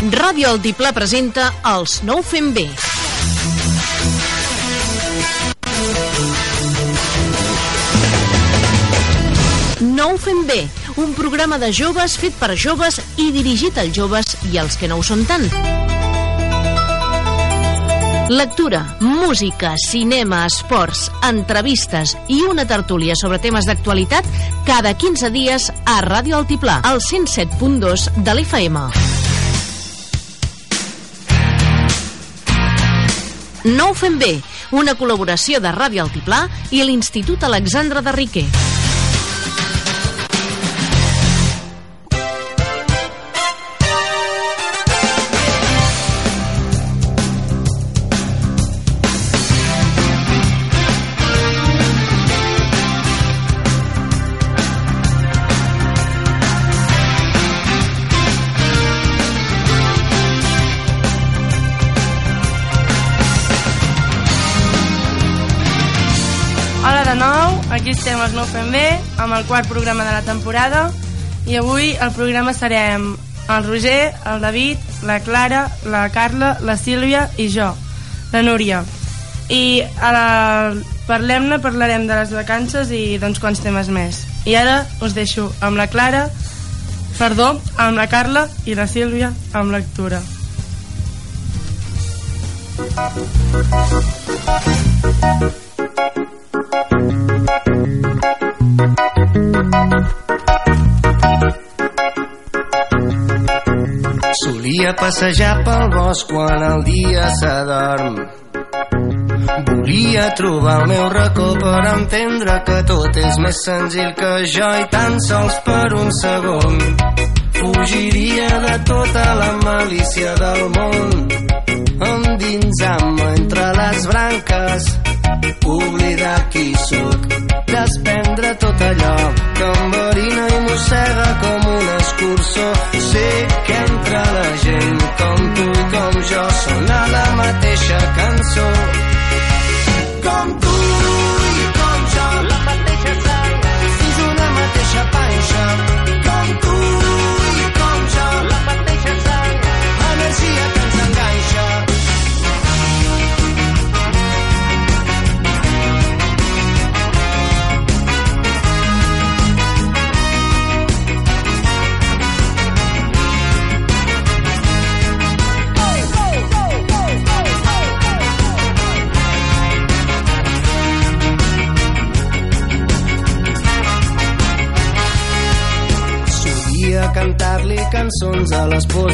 Ràdio Altiplà presenta Els nou fem bé. Nou fem bé, un programa de joves fet per joves i dirigit als joves i als que no ho són tant. Lectura, música, cinema, esports, entrevistes i una tertúlia sobre temes d'actualitat cada 15 dies a Ràdio Altiplà, al 107.2 de l'FM. No ho fem bé, una col·laboració de Ràdio Altiplà i l'Institut Alexandre de Riquer. Estem als Nou Fem Bé, amb el quart programa de la temporada i avui el programa serem el Roger, el David, la Clara, la Carla, la Sílvia i jo, la Núria. I la... parlem-ne, parlarem de les vacances i d'uns quants temes més. I ara us deixo amb la Clara, perdó, amb la Carla i la Sílvia amb lectura. Solia passejar pel bosc quan el dia s'adorm. Volia trobar el meu racó per entendre que tot és més senzill que jo i tan sols per un segon. Fugiria de tota la malícia del món, endinsant-me entre les branques, oblidar qui sóc, mossega com un escurçó. Sé que entre la gent com tu i com jo sona la mateixa cançó.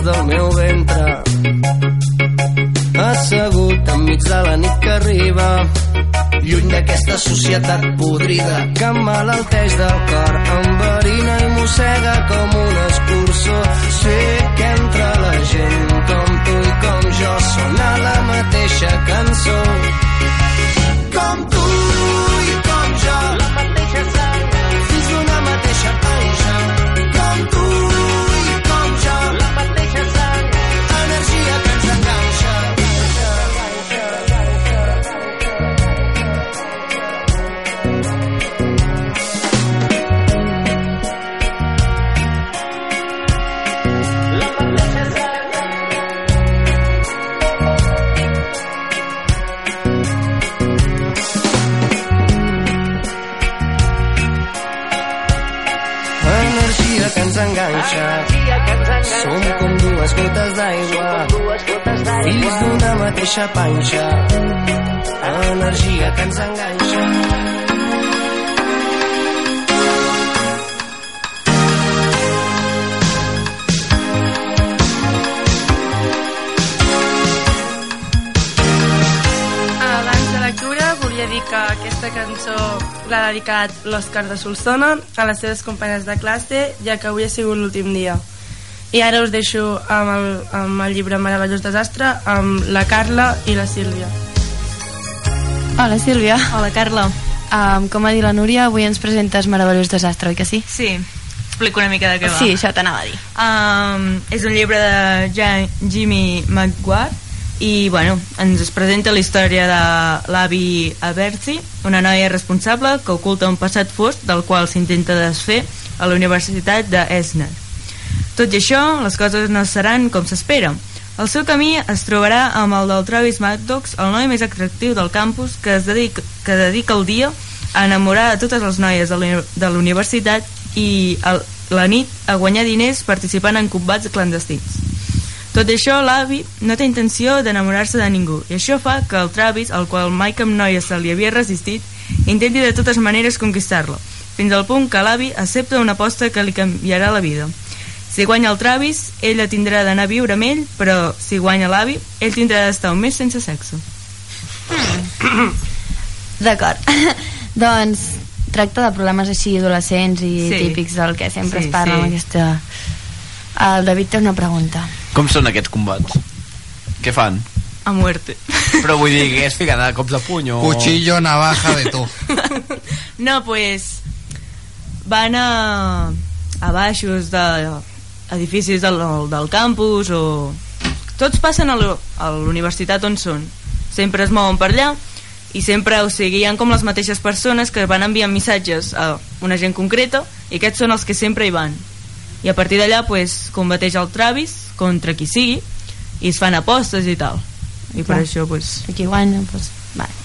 A l'Òscar de Solsona a les seves companyes de classe, ja que avui ha sigut l'últim dia. I ara us deixo amb el, amb el llibre Meravellós Desastre amb la Carla i la Sílvia. Hola, Sílvia. Hola, Carla. Um, com ha dit la Núria, avui ens presentes Meravellós Desastre, oi que sí? Sí, explico una mica de què va. Sí, això t'anava a dir. Um, és un llibre de Jan Jimmy McGuire i bueno, ens es presenta la història de l'avi Aberti, una noia responsable que oculta un passat fosc del qual s'intenta desfer a la Universitat d'Esner. Tot i això, les coses no seran com s'espera. El seu camí es trobarà amb el del Travis Maddox, el noi més atractiu del campus que, es dedica, que dedica el dia a enamorar a totes les noies de la universitat i el, la nit a guanyar diners participant en combats clandestins. Tot això, l'avi no té intenció d'enamorar-se de ningú, i això fa que el Travis, al qual mai cap noia se li havia resistit, intenti de totes maneres conquistar-lo, fins al punt que l'avi accepta una aposta que li canviarà la vida. Si guanya el Travis, ella tindrà d'anar a viure amb ell, però si guanya l'avi, ell tindrà d'estar un mes sense sexe. D'acord. doncs tracta de problemes així adolescents i Sí. típics del que sempre Sí, es parla sí. amb aquesta... El David té una pregunta. Com són aquests combats? Què fan? A muerte. Però vull dir que és ficada cops de puny o... Cuchillo, navaja, de tot. No, pues van a, a baixos de edificis del, del campus o... Tots passen a l'u- a l'universitat on són. Sempre es mouen per allà i sempre, o sigui, hi ha com les mateixes persones que van enviant missatges a una gent concreta i aquests són els que sempre hi van. I a partir d'allà, pues, combateix el Travis contra qui sigui i es fan apostes i tal. I per Clar. això, pues... I qui guanya, doncs... Vale.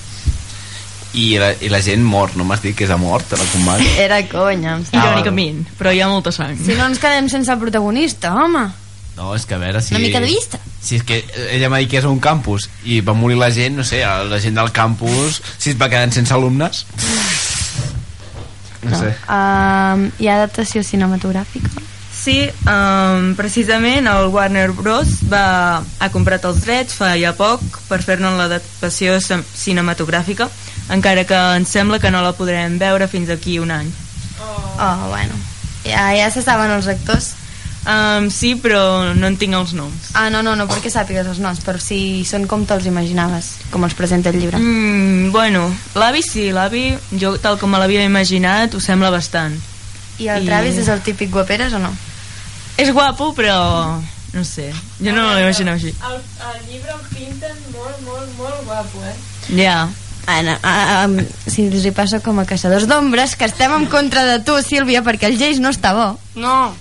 I la, I la gent mor, no m'has dit que és a mort en el combat? Era conya, em sembla. Irònicament, però hi ha molta sang. Si no ens quedem sense el protagonista, home. No, és que a veure si... Una mica de vista. Si és que ella m'ha dit que és un campus i va morir la gent, no sé, la gent del campus, si es va quedant sense alumnes... No, sé. Um, hi ha adaptació cinematogràfica? Sí, um, precisament el Warner Bros. va, ha comprat els drets fa ja poc per fer-ne l'adaptació cin- cinematogràfica, encara que ens sembla que no la podrem veure fins aquí un any. Oh, bueno. Ja, ja se saben els actors. Um, sí, però no en tinc els noms. Ah, no, no, no perquè sàpigues els noms, però si són com te'ls imaginaves, com els presenta el llibre. Mm, bueno, l'avi sí, l'avi, jo tal com me l'havia imaginat, ho sembla bastant. I el I- Travis és el típic guaperes o no? És guapo, però no sé, jo no l'imaginava així. El, el llibre el pinten molt, molt, molt guapo, eh? Ja, Ana, ah, um, si els hi passa com a caçadors d'ombres, que estem en contra de tu, Sílvia, perquè el Jace no està bo. No,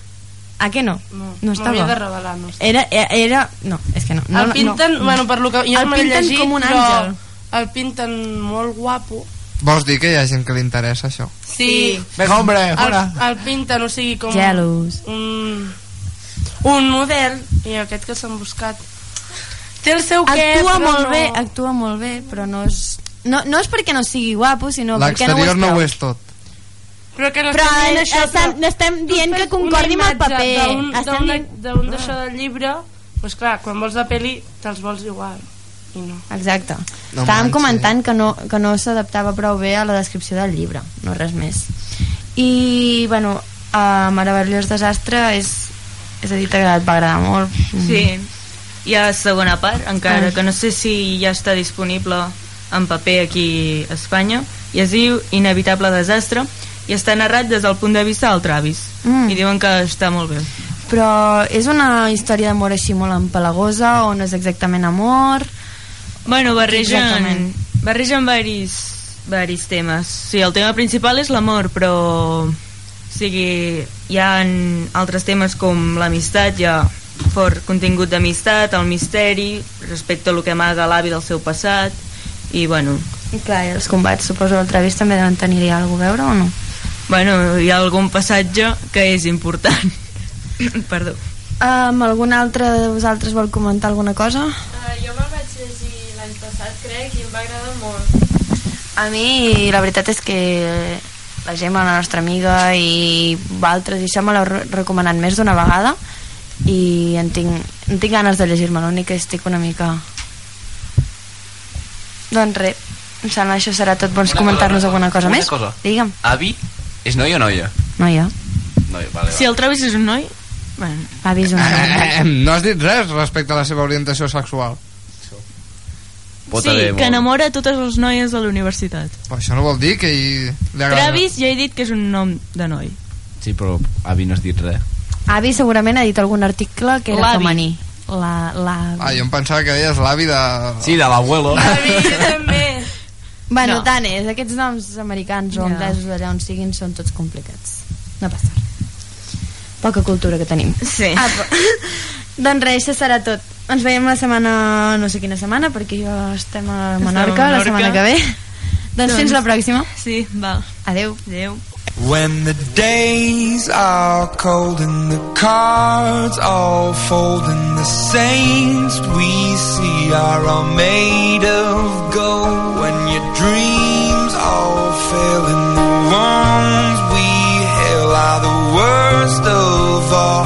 Ah, que no? no, No està bo. de revelar, no. Era, era, era... No, és que no. no el pinten, no, bueno, per lo que jo El pinten llegit, com un però àngel. el pinten molt guapo. Vols dir que hi ha gent que li interessa això? Sí, Vinga, hombre, el, fora! el pinten, o sigui, com Gelos. un, un model, i aquest que s'han buscat. Té el seu què, Actua molt no... bé, actua molt bé, però no és... No, no és perquè no sigui guapo, sinó perquè no ho és no ho és tot. Però que no Però estem dient eh, això, estem, però... estem dient que concordi amb el paper. d'un- Estem d'un dient... d'un d'això del llibre, doncs clar, quan vols la peli te'ls vols igual. I no. Exacte. No Estàvem manxis. comentant que no, que no s'adaptava prou bé a la descripció del llibre, no res més. I, bueno, uh, Meravellós Desastre és, és a dir, et va agradar molt. Mm. Sí, hi ha segona part, encara Ah. que no sé si ja està disponible en paper aquí a Espanya, i es diu Inevitable Desastre, i està narrat des del punt de vista del Travis. Mm. I diuen que està molt bé. Però és una història d'amor així molt empalagosa o no és exactament amor? Bueno, barregen, Exactament. barregen varis, varis temes. Sí, el tema principal és l'amor, però o sigui, hi ha altres temes com l'amistat, hi ha fort contingut d'amistat, el misteri, respecte a lo que amaga l'avi del seu passat, i bueno, I clar, i els combats, suposo que el Travis també deuen tenir alguna a veure o no? bueno, hi ha algun passatge que és important. Perdó. Um, algun altre de vosaltres vol comentar alguna cosa? Uh, jo me'l vaig llegir l'any passat, crec, i em va agradar molt. A mi la veritat és que la Gemma, la nostra amiga i altres, i això me l'heu re- recomanat més d'una vegada i en tinc, en tinc ganes de llegir-me, l'únic que estic una mica... Doncs res, Em sembla això serà tot. Vols comentar-nos alguna cosa una més? cosa. Digue'm. Avi és noi o noia? Noia. Noia, vale, Si el Travis és un noi, bueno, Avi és una Eh, no has dit res respecte a la seva orientació sexual. Votaré sí, molt. que enamora totes les noies de la universitat. Però això no vol dir que hi, li agrada... Travis ja he dit que és un nom de noi. Sí, però avi no has dit res. Avi segurament ha dit algun article que era L'avi. femení. La, la... Ah, jo em pensava que deies l'avi de... Sí, de l'abuelo. Avi, jo també. Bueno, No. tant és. Aquests noms americans o anglesos d'allà on siguin són tots complicats. No passa res. Poca cultura que tenim. Sí. Apa. doncs res, això serà tot. Ens veiem la setmana, no sé quina setmana, perquè jo estem a Menorca, a la Menorca. setmana que ve. doncs fins la pròxima. Sí, val. Adeu. Adeu. When the days are cold and the cards all fold and the saints we see are all made of gold when your dreams all fail and the ones we hail are the worst of all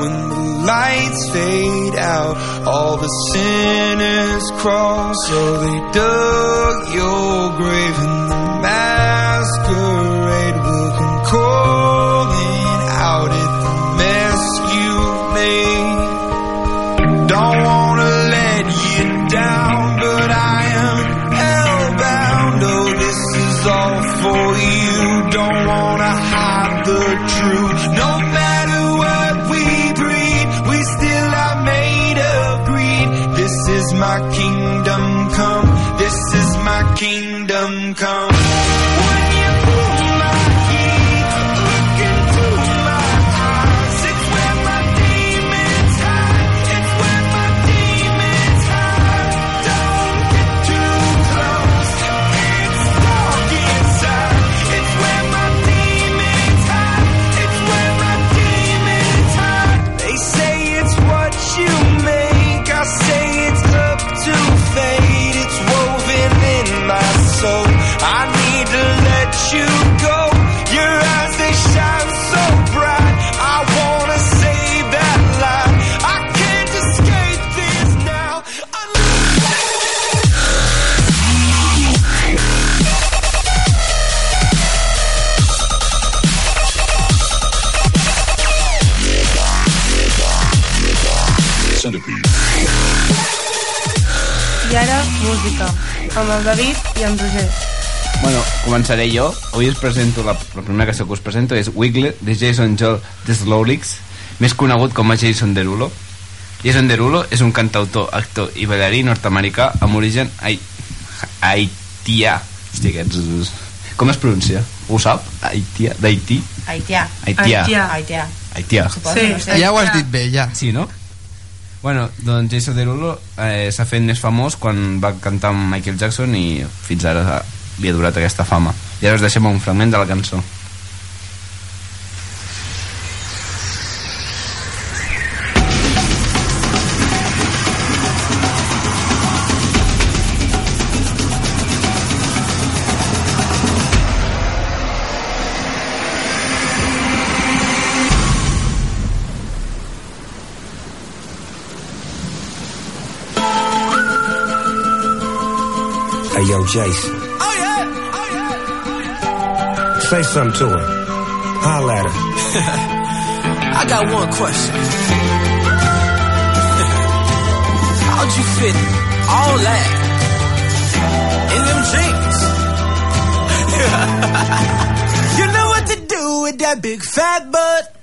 When the lights fade out, all the sinners crawl. So they dug your grave amb el David i en Roger. Bueno, començaré jo. Avui us presento, la, la primera cançó que us presento és Wiggle, de Jason Joel Deslowrix, més conegut com a Jason Derulo. Jason Derulo és un cantautor, actor i ballarí nord-americà amb origen hai... haitià. Hòstia, aquests... Com es pronuncia? Ho sap? Haitià? D'Haití? Haitià. Haitià. Haitià. Haitià. Sí. no sé. Ja ho has dit bé, ja. Sí, no? Bueno, doncs Jason Derulo eh, s'ha fet més famós quan va cantar amb Michael Jackson i fins ara li ha durat aquesta fama. I ara us deixem un fragment de la cançó. Hey, yo, Jason. Oh yeah, oh yeah. Say something to her. Holla at her. I got one question. How'd you fit all that in them jeans? you know what to do with that big fat butt.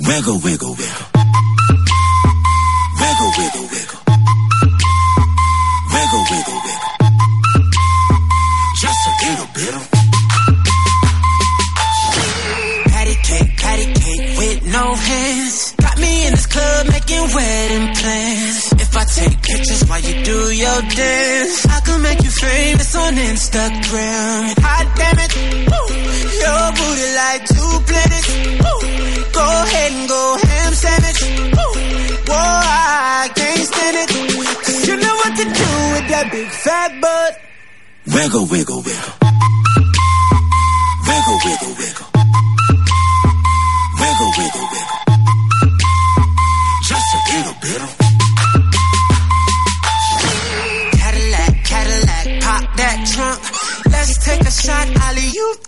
Wiggle, wiggle, wiggle. Wiggle, wiggle, wiggle. Wiggle, wiggle, club making wedding plans. If I take pictures while you do your dance, I can make you famous on Instagram. Hot damn it, woo. your booty like two planets. Woo. Go ahead and go ham sandwich. Woo. Whoa, I can't stand it. 'Cause you know what to do with that big fat butt. Wiggle, wiggle, wiggle. Wiggle, wiggle, wiggle. Wiggle,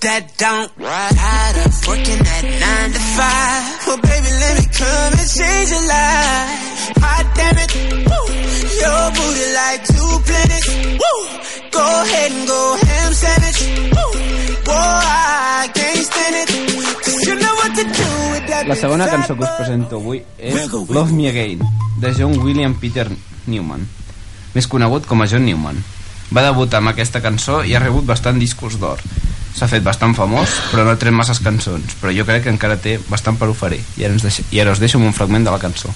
that don't. Tired of working at nine to five. Well, baby, let me come and change your life. Hot damn it, woo. Your booty like two planets. Woo. Go ahead and go ham sandwich. Woo. Boy, I can't stand it. 'Cause you know what to do with that La segona cançó que us presento avui és Love Me Again, de John William Peter Newman, més conegut com a John Newman. Va debutar amb aquesta cançó i ha rebut bastant discos d'or. S'ha fet bastant famós, però no ha tret masses cançons, però jo crec que encara té bastant per oferir. I ara, ens deixo, i ara us deixo amb un fragment de la cançó.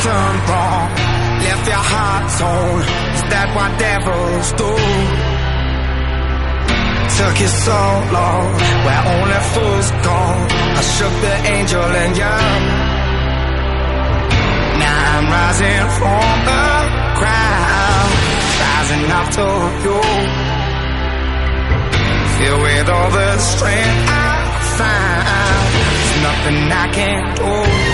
Turned wrong, left your heart torn. Is that what devils do? Took you so long, where only fools go. I shook the angel and young. Now I'm rising from the ground, rising up to you. Filled with all the strength I find, there's nothing I can't do.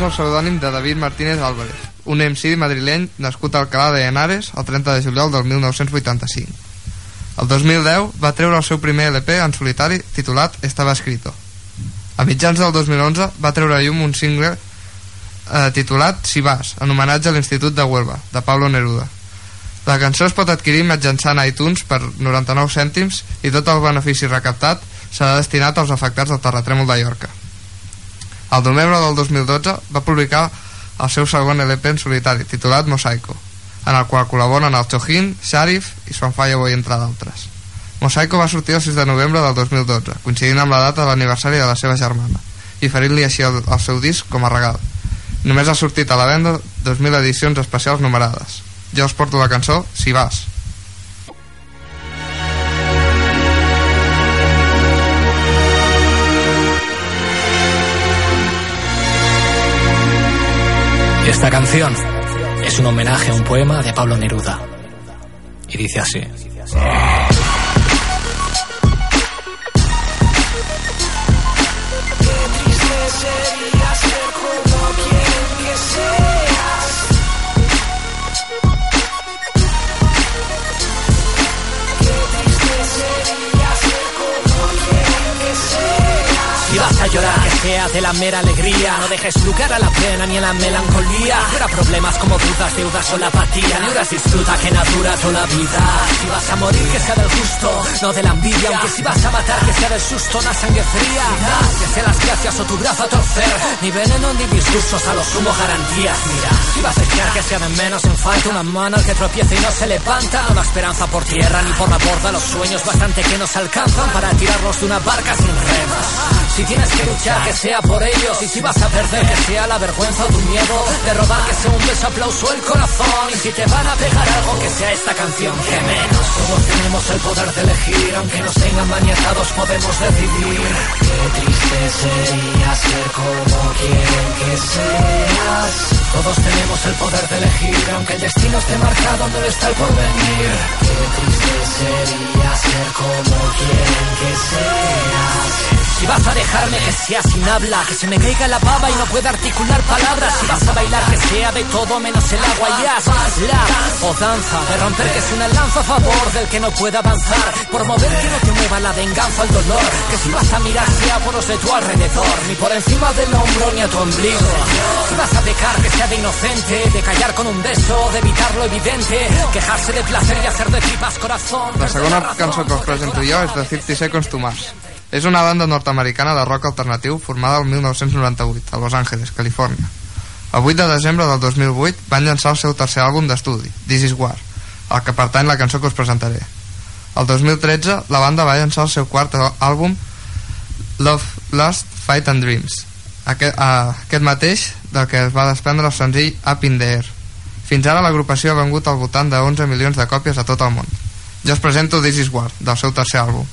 És el pseudònim de David Martínez Álvarez, un MC madrileny nascut a Alcalá de Henares el 30 de juliol del 1985. El 2010 va treure el seu primer LP en solitari titulat Estava escrito. A mitjans del 2011 va treure llum un single eh, titulat Si vas, en homenatge a l'Institut de Huelva, de Pablo Neruda. La cançó es pot adquirir mitjançant iTunes per 99 cèntims i tot el benefici recaptat serà destinat als afectats del terratrèmol de Llorca. Al novembre del 2012 va publicar el seu segon LP en solitari, titulat Mosaico, en el qual col·laboren el Chojín, Sharif i Swan Fireboy, entre d'altres. Mosaico va sortir el 6 de novembre del 2012, coincidint amb la data de l'aniversari de la seva germana, i ferint-li així el, el seu disc com a regal. Només ha sortit a la venda 2.000 edicions especials numerades. Jo us porto la cançó Si vas. Esta canción es un homenaje a un poema de Pablo Neruda. Y dice así. sería ser como quieren que seas. Vas a llorar, que sea de la mera alegría. No dejes lugar a la pena ni a la melancolía. Fuera problemas como dudas, deudas o la apatía. Ni horas disfruta que natura toda la vida. Si vas a morir, que sea del gusto, no de la envidia. Aunque si vas a matar, que sea del susto, una sangre fría. Que sea las gracias o tu brazo a torcer. Ni veneno ni disgustos, a lo sumo garantías. Mira, si vas a echar, que sea de menos en falta. Una mano al que tropieza y no se levanta. No la esperanza por tierra ni por la borda. Los sueños bastante que nos alcanzan para tirarlos de una barca sin remas. Si tienes que luchar, que sea por ellos. Y si vas a perder, que sea la vergüenza o tu miedo. De robar, que sea un beso, aplauso el corazón. Y si te van a pegar algo, que sea esta canción. Que menos. Todos tenemos el poder de elegir. Aunque nos tengan maniatados, podemos decidir. Qué triste sería ser como quieren que seas. Todos tenemos el poder de elegir. Aunque el destino esté marcado, no está el porvenir. Qué triste sería ser como quieren que seas. Si vas a dejarme que sea sin habla, que se me caiga la baba y no pueda articular palabras. Si vas a bailar que sea de todo menos el agua y jazz, la o danza, de romper que es una lanza a favor del que no pueda avanzar, por mover que no te mueva la venganza, el dolor. Que si vas a mirar sea por los de tu alrededor, ni por encima del hombro ni a tu ombligo. Si vas a pecar que sea de inocente, de callar con un beso, de evitar lo evidente, quejarse de placer y hacer de tripas corazón. La segona cançó que us presento jo és de 50 Seconds to Mars. És una banda nord-americana de rock alternatiu formada el 1998 a Los Angeles, Califòrnia. El 8 de desembre del 2008 van llançar el seu tercer àlbum d'estudi, This Is War, al que pertany la cançó que us presentaré. El 2013 la banda va llançar el seu quart àlbum Love, Lust, Fight and Dreams, aquest, uh, aquest mateix del que es va desprendre el senzill Up in the Air. Fins ara l'agrupació ha vengut al voltant de 11 milions de còpies a tot el món. Jo us presento This Is War, del seu tercer àlbum.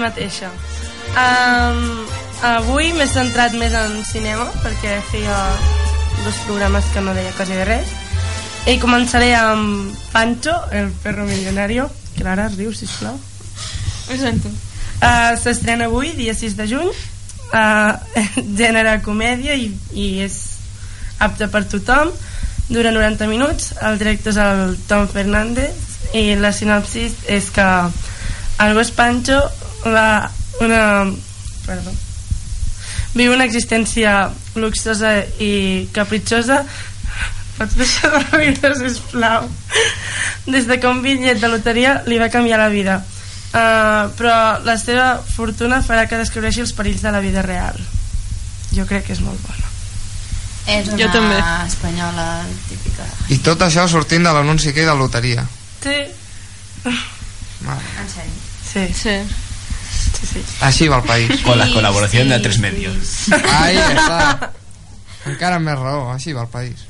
Mateixa. Um, avui m'he centrat més en cinema, perquè feia dos programes que no deia quasi de res. I començaré amb Pancho, el perro millonario. Clara, riu, sisplau. Ho sento. Uh, S'estrena avui, dia 6 de juny. Uh, gènere comèdia i, i és apte per tothom. Dura 90 minuts. El director és el Tom Fernández i la sinopsis és que el gos Pancho va una... Perdó. Viu una existència luxosa i capritxosa pots deixar de riure, sisplau des de que un bitllet de loteria li va canviar la vida uh, però la seva fortuna farà que descobreixi els perills de la vida real jo crec que és molt bona És una Jo també. espanyola típica. I tot això sortint de l'anunci que hi ha de loteria. sí, En sèrio. sí, Sí. Sí. Així va el país. Con la colaboración de tres medios. Ahí està. Encara amb més raó, així va el país.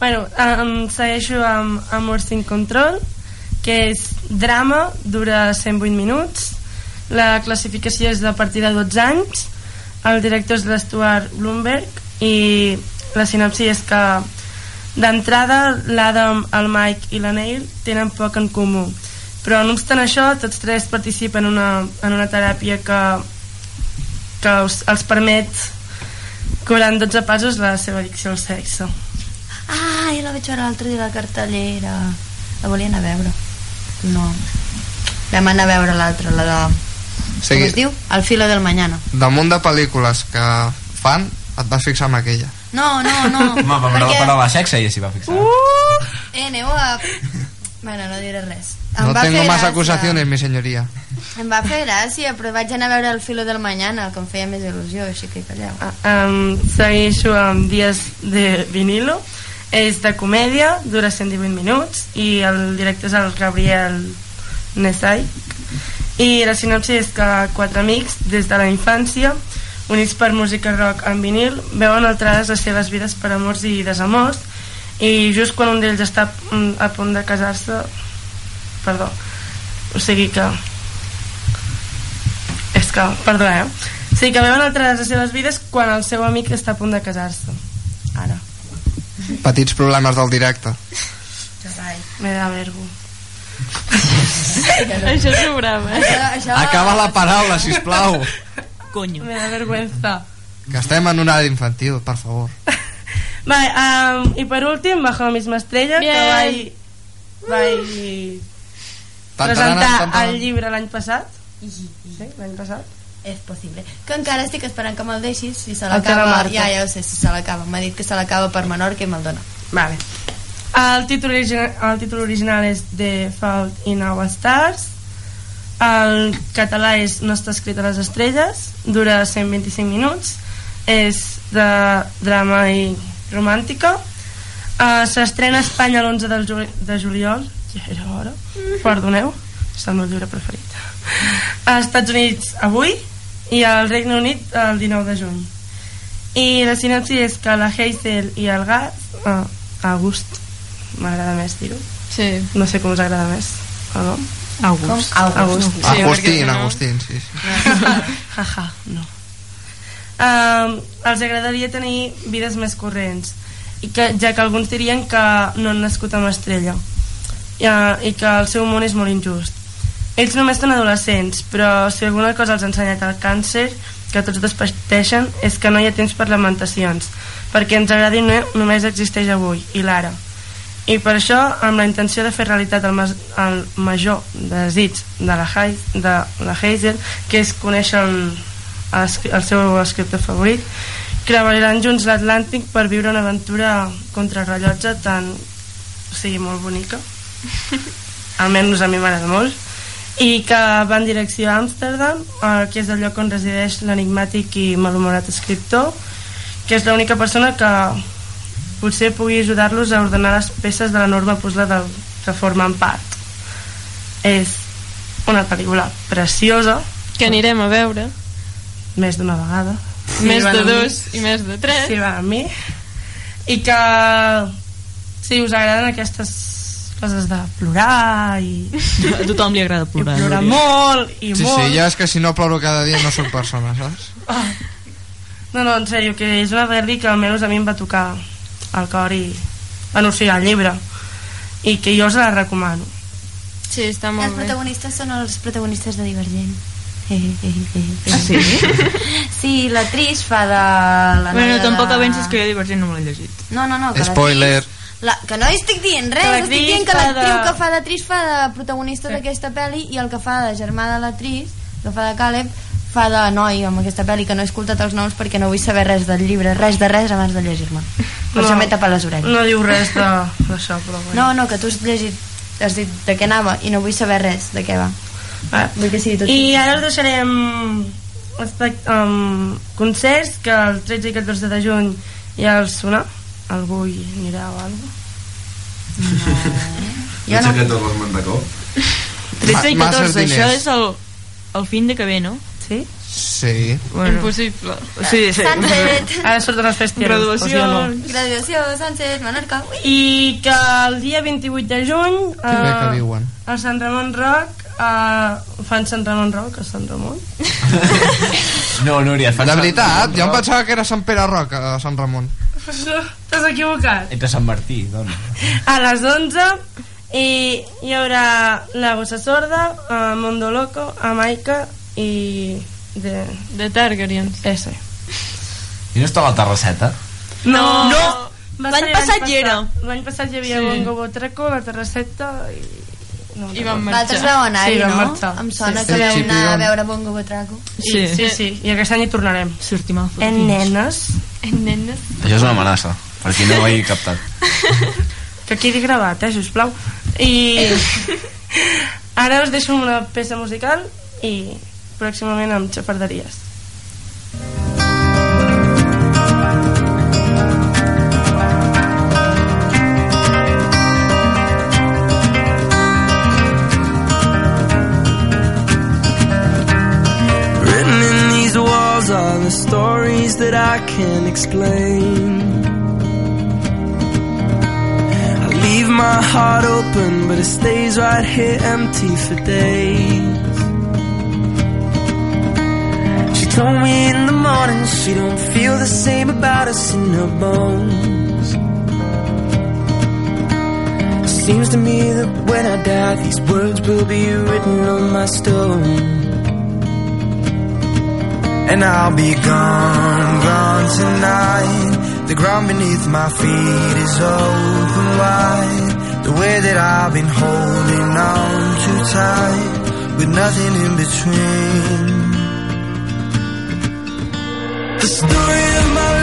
Bueno, um, segueixo amb Amor sin control, que és drama, dura 108 minuts. La classificació és de partir de 12 anys. El director és l'Stuart Bloomberg i la sinopsi és que d'entrada l'Adam, el Mike i la Neil tenen poc en comú però no obstant això tots tres participen en una, en una teràpia que, que us, els permet curar en 12 passos la seva addicció al sexe Ah, jo la vaig veure l'altre dia a la cartellera. La volia anar a veure. No. Vam anar a veure l'altra, la de... Com Segui, es diu? El filo del mañana. damunt de pel·lícules que fan, et vas fixar en aquella. No, no, no. Home, va perquè... parlar de sexe i s'hi va fixar. Eh, aneu a... Bueno, no diré res. Em No tengo más acusaciones, mi señoría. Em va fer gràcia, però vaig anar a veure el filo del mañana, que em feia més il·lusió, així que calleu. um, segueixo amb Dies de vinilo és de comèdia, dura 118 minuts i el director és el Gabriel Nesai i la sinopsi és que quatre amics des de la infància units per música rock en vinil veuen alterades les seves vides per amors i desamors i just quan un d'ells està a punt de casar-se perdó o sigui que és que, perdó eh o sigui que veuen alterades les seves vides quan el seu amic està a punt de casar-se ara Petits problemes del directe. me da vergo Això sobrava, eh? Això, això... Acaba la paraula, sisplau. Coño. me da vergüenza Que estem en una àrea infantil, per favor. Vale, um, i per últim, Bajo la misma estrella, Bien. que vaig, vaig presentar el llibre l'any passat. Sí, l'any passat. És possible. Que encara estic esperant que me'l deixis, si se l'acaba... Ja, ja ho sé, si se l'acaba. M'ha dit que se l'acaba per menor que me'l dona. Vale. El títol, original, el títol original és The Fault in Our Stars. El català és No està escrit a les estrelles. Dura 125 minuts. És de drama i romàntica. Uh, S'estrena a Espanya l'11 del juli de juliol. Ja era hora. Perdoneu. És el meu llibre preferit. Als Estats Units avui i al Regne Unit el 19 de juny. I la sinopsi és que la Hazel i el gat, uh, August, m'agrada més dir-ho. Sí. No sé com us agrada més el nom. August. Com? August. Sí, Agustín, no- Agustín, sí, sí. Jaja, no. Um, els agradaria tenir vides més corrents, i que, ja que alguns dirien que no han nascut amb estrella i, i que el seu món és molt injust. Ells només són adolescents, però si alguna cosa els ha ensenyat el càncer que tots dos pateixen és que no hi ha temps per lamentacions, perquè ens agradi no, només existeix avui i l'ara. I per això, amb la intenció de fer realitat el, mas, el major desig de la, Hei, de la Hazel, que és conèixer el, el, el seu escriptor favorit, treballaran junts l'Atlàntic per viure una aventura contra el rellotge tan, o sigui, molt bonica. Almenys a mi m'agrada molt i que va en direcció a Amsterdam, eh, que és el lloc on resideix l'enigmàtic i malhumorat escriptor, que és l'única persona que potser pugui ajudar-los a ordenar les peces de l'enorme puzzle del que formen part. És una pel·lícula preciosa, Que anirem a veure. més d'una vegada. més van de dos i més de tres. Sí, va amb mi. I que si us agraden aquestes les has de plorar i, A tothom li agrada i plorar. plorar Núria. molt i Sí, molt sí, ja és que si no ploro cada dia no sóc persona, saps? no, no, en sèrio, que és una pel·li que almenys a mi em va tocar el cor i bueno, o sigui, el llibre i que jo us la recomano Sí, està molt Els bé. Els protagonistes són els protagonistes de Divergent. Ah, sí? sí, l'actriç fa de... La Bueno, tampoc de... avencis que jo Divergent no me l'he llegit. No, no, no. Que Spoiler. l'actriz- La, que no estic dient res, Que estic l'actriz dient que l'actriu de- que fa d'actriç fa de protagonista d'aquesta pel·li i el que fa de germà de l'actriç, que fa de Caleb, fa de noi amb aquesta pel·li que no he escoltat els noms perquè no vull saber res del llibre, res de res abans de llegir-me. Per No. això m'he tapat les orelles. no diu res de- d'això però bueno. No, no, que tu has llegit, has dit de què anava i no vull saber res de què va. Ah, Vull que sigui tot. I ara us deixarem um, concerts que el 13 i 14 de juny ja els sonar. Algú hi anirà o alguna Jo no. que tots els Mantacó. 13 i Ma- masses 14, això és el, el fin de que ve, no? Sí? Sí. Bueno. Impossible. Sí, sí. Sunset, Ara surten les festes. Graduació. graduació, Sunset, Menorca. Ui. I que el dia 28 de juny Que bé que eh, viuen. a Sant Ramon Rock eh, fan Sant Ramon Rock a Sant Ramon No, Núria, fan De Sant veritat, Ramon jo em pensava que era Sant Pere Roca, a Sant Ramon. T'has equivocat Entre Sant Martí, dona. a les 11 i hi haurà La Gossa Sorda a Mondo Loco a Maica i de, De Targaryens. ese I no està a la terrasseta? no, No. Va L'any passat hi era. l'any passat hi havia Sí. Bongo Botraco la Terrasseta i no, I van marxar. vau anar-hi, Sí, vam no? marxar. Em sona Sí, que sí. Sí, anar a veure Bongo Botraco. Sí. sí, sí, i aquest any hi tornarem Sortim a en nenes En nenes. Això és una amenaça, per qui no ho hagi captat. que quedi gravat, eh, sisplau i ara us deixo una peça musical i pròximament amb xafarderies are the stories that I can't explain. I leave my heart open, but it stays right here empty for days. She told me in the morning she don't feel the same about us in her bones. Seems to me that when I die, these words will be written on my stone. And I'll be gone, gone tonight. The ground beneath my feet is open wide. The way that I've been holding on too tight, with nothing in between. The story of my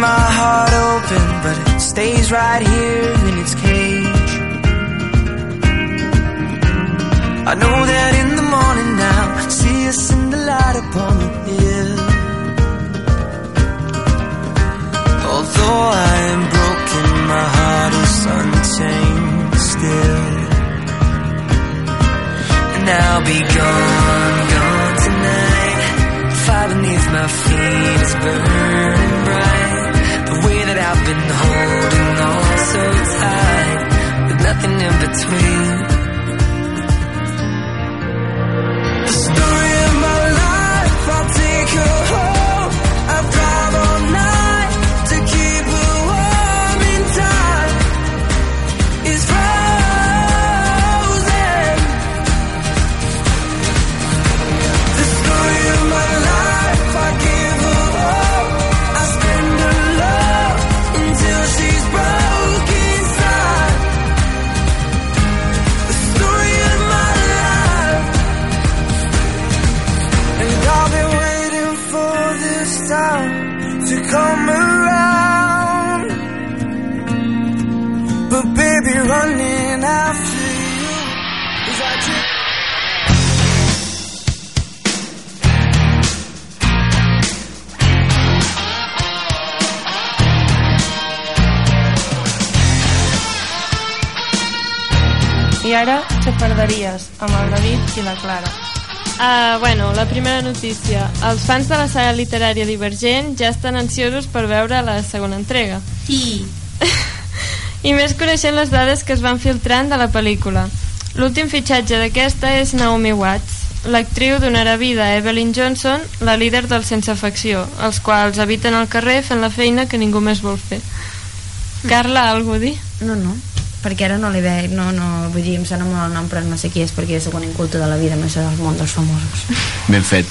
my heart open, but it stays right here in its cage. I know that in the morning now, see us in the light upon the hill. Although I am broken, my heart is untamed still. And I'll be gone, gone tonight. Fire beneath my feet is burning bright. I've been holding on so tight, with nothing in between. Come around. But baby, running after you is I just I ara xafarderies amb el David i la Clara. Uh, bueno, la primera notícia. Els fans de la saga literària Divergent ja estan ansiosos per veure la segona entrega. Sí. I més coneixent les dades que es van filtrant de la pel·lícula. L'últim fitxatge d'aquesta és Naomi Watts, l'actriu donarà vida a Evelyn Johnson, la líder del Sense Facció, els quals habiten al carrer fent la feina que ningú més vol fer. Carla, algú dir? No, no, perquè ara no li veig, no, no, vull dir, em sona molt el nom, però no sé qui és, perquè soc un inculto de la vida amb això del món dels famosos. Ben fet.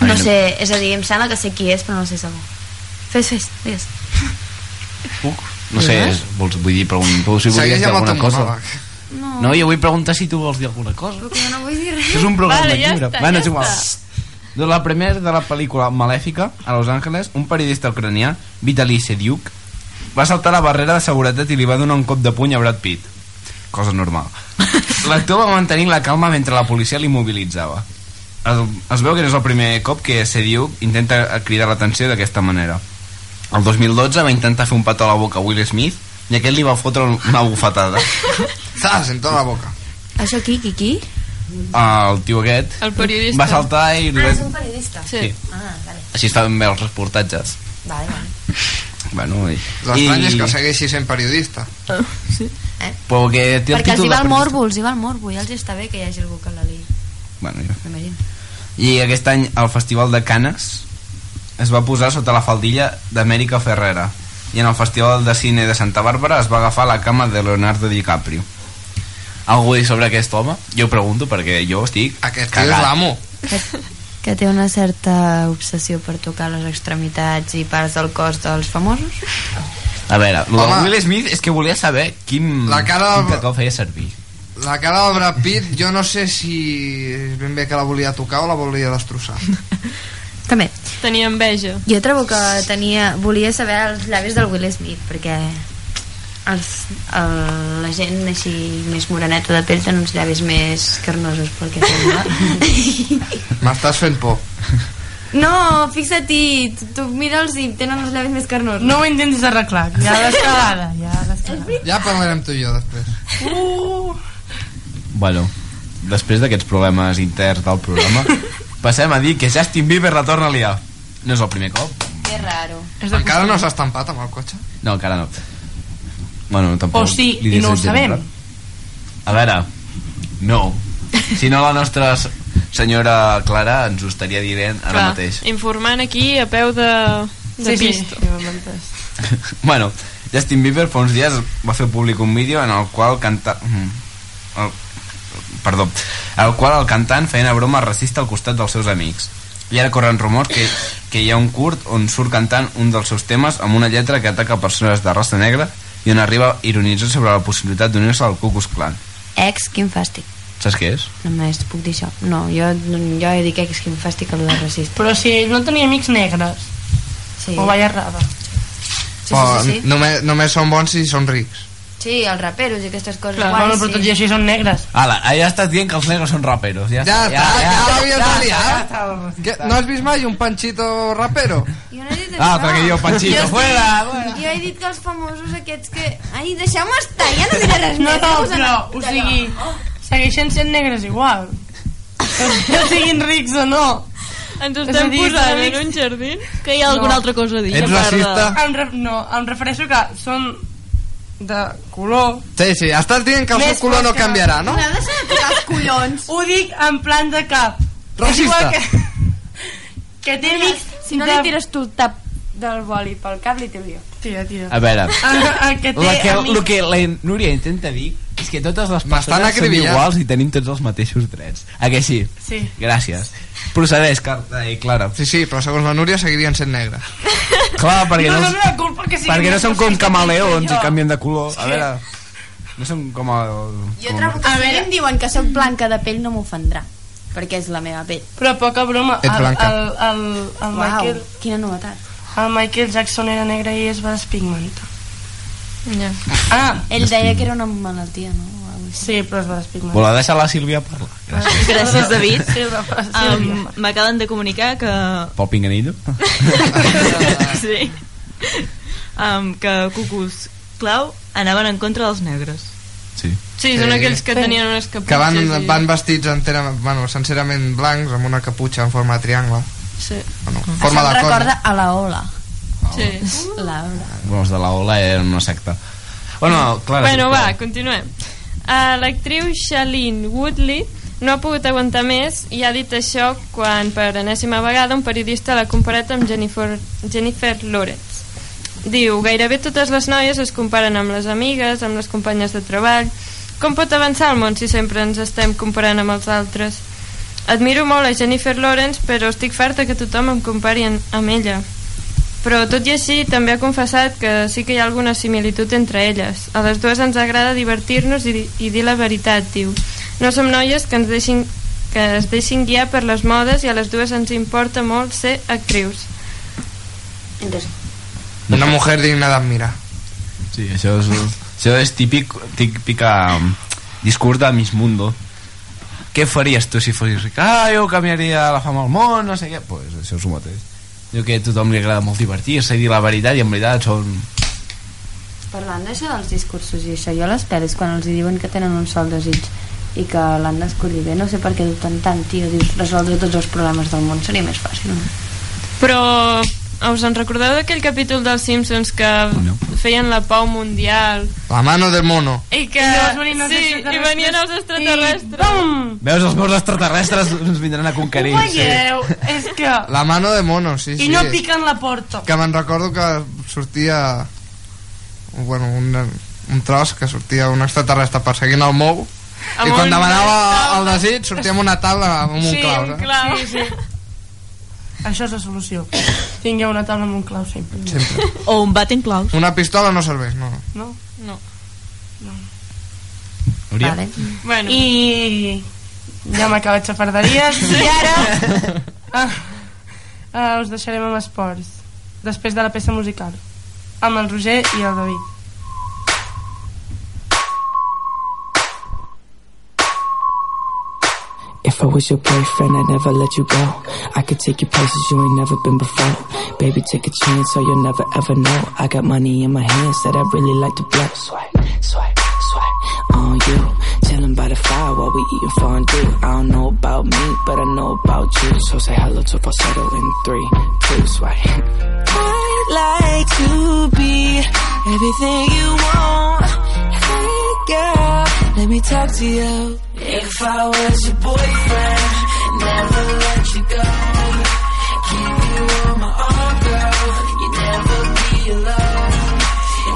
No sé, és a dir, em sembla que sé qui és, però no sé segur. Fes, fes, digues. No sé, és, vols, vull dir, pregunto si volies dir alguna cosa. monòleg. No. No, jo vull preguntar si tu vols dir alguna cosa. Però que jo no vull dir res. És un programa Vale, ja lliure. està, bueno, ja és igual. està. De la premier de la pel·lícula Malèfica, a Los Angeles, un periodista ucranià, Vitaly Sediuk, va saltar la barrera de seguretat i li va donar un cop de puny a Brad Pitt. Cosa normal. L'actor va mantenir la calma mentre la policia l'immobilitzava. Es, es veu que no és el primer cop que Sediuk intenta cridar l'atenció d'aquesta manera. El 2012 va intentar fer un petó a la boca a Will Smith i aquest li va fotre una bufetada. Zas, en tota la boca. Això qui, qui, qui? El tio aquest El periodista. va saltar i... Ah, és un periodista. Sí. Ah, vale. Així estaven bé els reportatges. Vale, vale. Bueno, i... L'estrany i- és que segueixi sent periodista. sí. Eh? Però que té el Perquè els títol hi va el morbo, els hi va el morbo, i els està bé que hi hagi algú que la li... Bueno, ja. M'imagino. I aquest any al Festival de Canes es va posar sota la faldilla d'Amèrica Ferrera i en el Festival de Cine de Santa Bàrbara es va agafar la cama de Leonardo DiCaprio. Algú dir sobre aquest home? Jo ho pregunto perquè jo estic Aquest tio cagat. és l'amo. Que, té una certa obsessió per tocar les extremitats i parts del cos dels famosos. A veure, el Home. Will Smith és que volia saber quin, La cara quin del- cacau feia servir. La cara del Brad Pitt, jo no sé si és ben bé que la volia tocar o la volia destrossar. També. Tenia enveja. Jo trobo que tenia, volia saber els llavis del Will Smith, perquè els, el, la gent així més moreneta de pell té uns llavis més carnosos pel que sembla. M'estàs fent por. no, fixa-t'hi, tu, tu mira'ls i tenen els llavis més carnosos. No ho intentis arreglar, ja l'has cagada, ja l'has cagada. Ja parlarem tu i jo després. Uh, Bueno, després d'aquests problemes interns del programa, passem a dir que Justin Bieber la torna a liar. No és el primer cop. Que raro. Encara no s'ha estampat amb el cotxe? No, encara no. Bueno, tampoc O sí, li i no ho sabem. A veure, no. Si no, la nostra senyora Clara ens ho estaria dient ara Clar, mateix. informant aquí a peu de, de sí, sí, pisto. sí, bueno, Justin Bieber fa uns dies va fer públic un vídeo en el qual canta... mm, El, perdó, el qual el cantant feia una broma racista al costat dels seus amics. I ara corren rumors que, que hi ha un curt on surt cantant un dels seus temes amb una lletra que ataca persones de raça negra i on arriba a ironitzar sobre la possibilitat d'unir-se al Ku Klux Klan. Ex, quin fàstic. Saps què és? Només puc dir això. No, jo, jo he dit ex, quin fàstic a lo de racista. Però si no tenia amics negres, Sí. o vaya raba. Sí, sí, sí, sí. Només, només són bons si són rics. Sí, els raperos i aquestes coses Clar, guais, bueno, però tot i així són negres. Ala, ja estàs dient que els negres són raperos. Ja, Ja està, ja l'havies de ja liar. està, ja està. Què, no has vist mai un panchito rapero? Jo no he dit Ah, això. perquè jo, Panchito, Jo fuera, estic- fuera. Jo he dit que els famosos aquests que... Ai, deixeu-me estar, ja no diré res No, més. no, però, anar- o sigui, segueixen sent negres igual. Que siguin rics o no. Ens estem dir, posant en amics- un jardí? Que hi ha alguna No. altra cosa a dir? Ets racista? Em re... No, em refereixo que són de color. Sí, sí, estàs dient que el Més seu color no fosca. canviarà, no? M'ha deixat de tocar els collons. Ho dic en plan de cap. Racista. que... Que té amics... Si no de... li tires tu el tap del boli pel cap, li tiro jo. Tira, tira. A veure, El, el que té la que, amics... el que la Núria intenta dir és que totes les persones són iguals i tenim tots els mateixos drets. A que sí? Sí. Gràcies. Procedeix, Carta i Clara. Sí, sí, però segons la Núria seguirien sent negres. Clar, perquè no no, la meva culpa que perquè no són com camaleons i jo. canvien de color. A Sí. veure, no són com el... Jo com trobo que A si veure. em diuen que sóc blanca de pell no m'ofendrà, perquè és la meva pell. Però poca broma. El, blanca. el, el, el Uau, Michael... quina novetat. el Michael Jackson era negre i es va despigmentar. Ja. Ah, Ell deia que era una malaltia, no? Sí, però es va despigmentar. Vol deixar la Sílvia parlar? Gràcies. Gràcies, David. Um, M'acaben de comunicar que... Pel pinganillo? sí. Um, que Cucus Clau anaven en contra dels negres. Sí. Sí, són aquells que tenien unes caputxes. Que van, i... van vestits enterament, bueno, sencerament blancs amb una caputxa en forma de triangle. Sí. Bueno, Això forma em de cone. recorda a la Ola. Sí. La Ola. Bueno, els de la Ola eren una secta. Bueno, Clara, bueno, va, continuem. Uh, L'actriu Shailene Woodley no ha pogut aguantar més i ha dit això quan per enèsima vegada un periodista l'ha comparat amb Jennifer, Jennifer Lawrence. Diu, gairebé totes les noies es comparen amb les amigues, amb les companyes de treball. Com pot avançar el món si sempre ens estem comparant amb els altres? Admiro molt a Jennifer Lawrence, però estic farta que tothom em compari amb ella. Però tot i així també ha confessat que sí que hi ha alguna similitud entre elles. A les dues ens agrada divertir-nos i, i dir la veritat, diu. No som noies que ens deixin que es deixin guiar per les modes i a les dues ens importa molt ser actrius. Una mujer digna d'admirar. Sí, això és, això és típic, típica um, discurs de Miss Mundo. Què faries tu si fossis ric? Ah, jo canviaria la fama al món, no sé què. Pues això és el mateix. Jo que a tothom li agrada molt divertir-se i dir la veritat i en veritat són... Parlant d'això dels discursos i això, jo a les pel·lis quan els diuen que tenen un sol desig i que l'han d'escollir bé, no sé per què dubten tant, tio, dius, resoldre tots els problemes del món seria més fàcil, no? Però us en recordeu d'aquell capítol dels Simpsons que No. feien la pau mundial La mano del mono. i que... I els sí, i venien els extraterrestres. I bum! Veus, els meus extraterrestres ens vindran a Ho conquerir. veieu? És que... La mano de mono, sí, sí. I no piquen la porta. Que me'n recordo que sortia... Bueno, un, un tros que sortia un extraterrestre perseguint el mou i quan demanava el desig sortia amb una taula amb un sí, clau. un eh? clau. Sí, sí. Això és la solució. Tingueu una taula amb un clau sempre. Sempre. O un baten claus. Una pistola no serveix, no. No? No. Hauria? Vale. Bueno, I ja m'ha acabat xafarderies i ara ah, ah, us deixarem amb esports després de la peça musical amb el Roger i el David If I was your boyfriend, I'd never let you go. I could take you places you ain't never been before. Baby, take a chance, so you'll never ever know. I got money in my hands that I really like to blow. Swipe, swipe, swipe on you. Chilling by the fire while we eating fondue. I don't know about me, but I know about you. So say hello to falsetto in three, two, swipe. I'd like to be everything you want. Hey girl, let me talk to you. If I was your boyfriend, never let you go. Keep you on my arm, girl. You'd never be alone.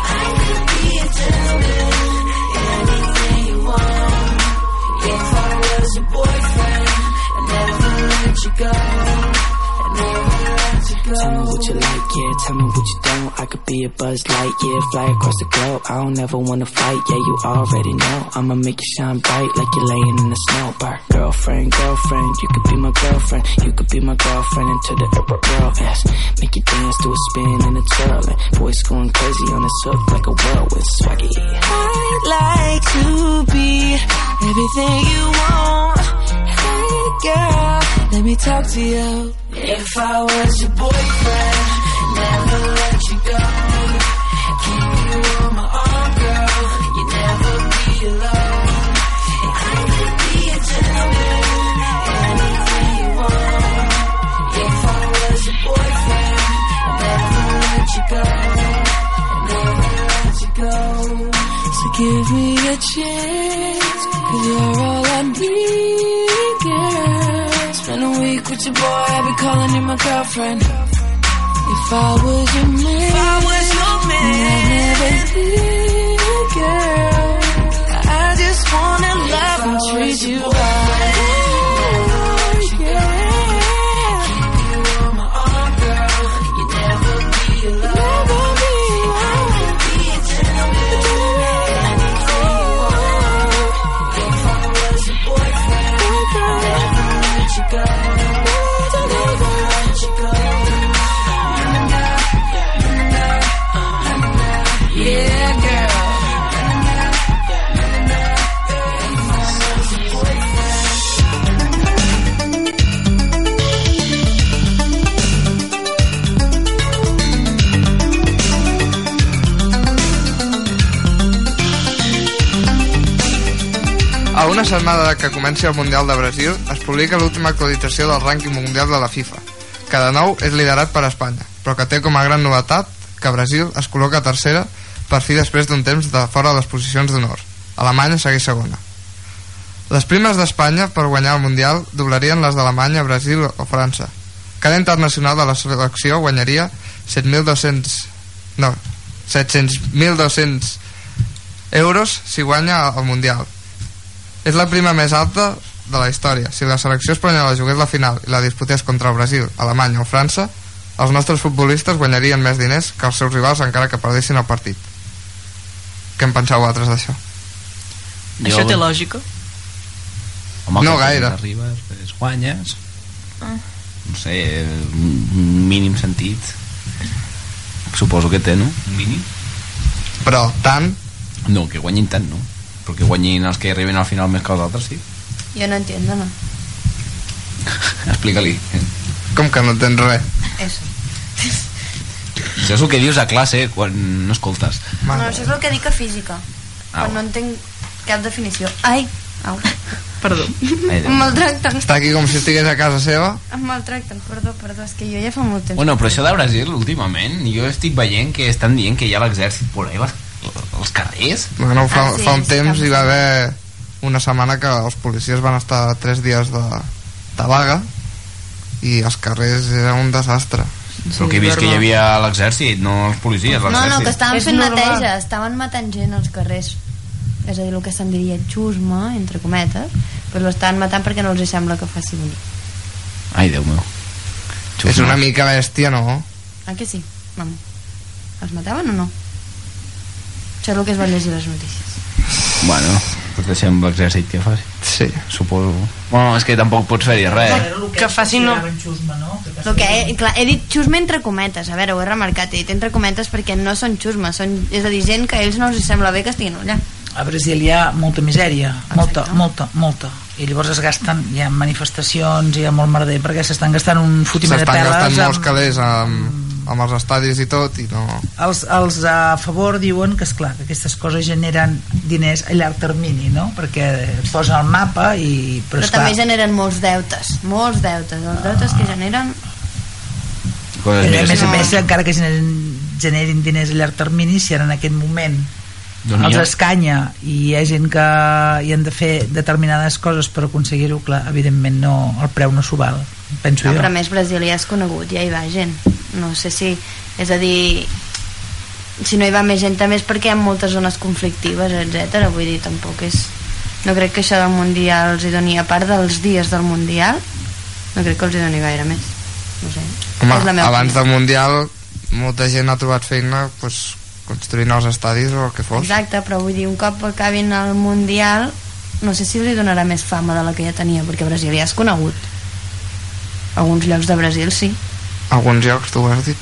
I could be a gentleman, anything you want. If I was your boyfriend, I never let you go. Tell me what you like, yeah. Tell me what you don't. I could be a buzz light, yeah. Fly across the globe. I don't ever wanna fight, yeah. You already know. I'ma make you shine bright like you're laying in the snow. Bar. Girlfriend, girlfriend, you could be my girlfriend. You could be my girlfriend into the upper. Yes. Make you dance to a spin and a twirl. And boys going crazy on the hook like a whirlwind swaggy. I'd like to be everything you want. Girl, let me talk to you. If I was your boyfriend, never let you go. Keep you on my arm, girl. You never be alone. And I could be a gentleman, anything you want. If I was your boyfriend, never let you go. Never let you go. So give me a chance, cause you're with your boy, I'll be calling you my girlfriend. If I was your man, if I was your man, I'd never leave, girl. I just wanna love and treat you right. Una setmana que comenci el Mundial de Brasil, es publica l'última actualització del rànquing mundial de la FIFA, que de nou és liderat per Espanya, però que té com a gran novetat que Brasil es col·loca tercera per fi després d'un temps de fora de les posicions d'honor. Alemanya segueix segona. Les primes d'Espanya per guanyar el Mundial doblarien les d'Alemanya, Brasil o França. Cada internacional de la selecció guanyaria 7.200 no, 700.200 euros si guanya el Mundial. És la prima més alta de la història. Si la selecció espanyola jugués la final i la disputés contra el Brasil, Alemanya o França, els nostres futbolistes guanyarien més diners que els seus rivals encara que perdessin el partit. Què en penseu vosaltres d'això? Això té lògica? Home, No gaire. Arribes, després guanyes, Ah. no sé, un mínim sentit. Suposo que té, no? Un mínim. Però tant? No, que guanyin tant, no. Però que guanyin els que arriben al final més que els altres, sí. Jo no entiendo, no. Explica-li. Com que no tens res? Eso. Això és el que dius a classe quan no escoltes. No, això és el que dic a física. Au. Quan no entenc cap definició. Ai, au. Perdó. Ai, Em maltracten. Està aquí com si estigués a casa seva? Em maltracten, perdó, perdó, és que jo ja fa molt temps. Bueno, però això de Brasil, últimament, jo estic veient que estan dient que hi ha l'exèrcit por ahí, als carrers. Bueno, fa, Ah, sí, fa un sí, temps hi va haver una setmana que els policies van estar tres dies de, de vaga i els carrers era un desastre. Però que he vist que hi havia l'exèrcit, no els policies, No, l'exèrcit. no, que estaven És fent normal. neteja, estaven matant gent als carrers. És a dir, el que se'n diria xusma, entre cometes, però l'estan matant perquè no els sembla que faci bonic. Ai, Déu meu. És una mica bèstia, no? Ah, que sí? Vamos. Els mataven o no? Això és el que es va llegir les notícies. Bueno, pues deixem l'exèrcit que faci. Sí. Suposo. Bueno, és que tampoc pots fer-hi res. Que faci no... El que he, clar, he dit xusma entre cometes, a veure, ho he remarcat, he dit entre cometes perquè no són xusma, són, és a dir, gent que a ells no els sembla bé que estiguin allà. a Brasil hi ha molta misèria, molta, molta, molta. I llavors es gasten, hi ha manifestacions, hi ha molt merder, perquè s'estan gastant un fotimer de S'estan peles. gastant molts amb- calés amb, amb els estadis i tot i no... els, els a favor diuen que és clar que aquestes coses generen diners a llarg termini no? perquè et posen al mapa i, però, Però, també generen molts deutes, molts deutes. Els deutes que generen... Coses a més, més a més encara que generin, generin diners a llarg termini si ara en aquest moment Doncs els escanya i hi ha gent que hi han de fer determinades coses per aconseguir-ho, clar, evidentment no, el preu no s'ho val, penso No, jo però més Brasil ja és conegut, ja hi va gent. No sé si... És a dir, si no hi va més gent també és perquè hi ha moltes zones conflictives, etc. Vull dir, tampoc és... No crec que això del Mundial els hi doni, a part dels dies del Mundial, no crec que els hi doni gaire més. No sé. Home, és la meva abans opinió. del Mundial molta gent ha trobat feina pues, construint els estadis o el que fos. Exacte, però vull dir, un cop acabin el Mundial, no sé si els hi donarà més fama de la que ja tenia, perquè Brasil ja és conegut. Alguns llocs de Brasil sí, Alguns llocs, tu ho has dit.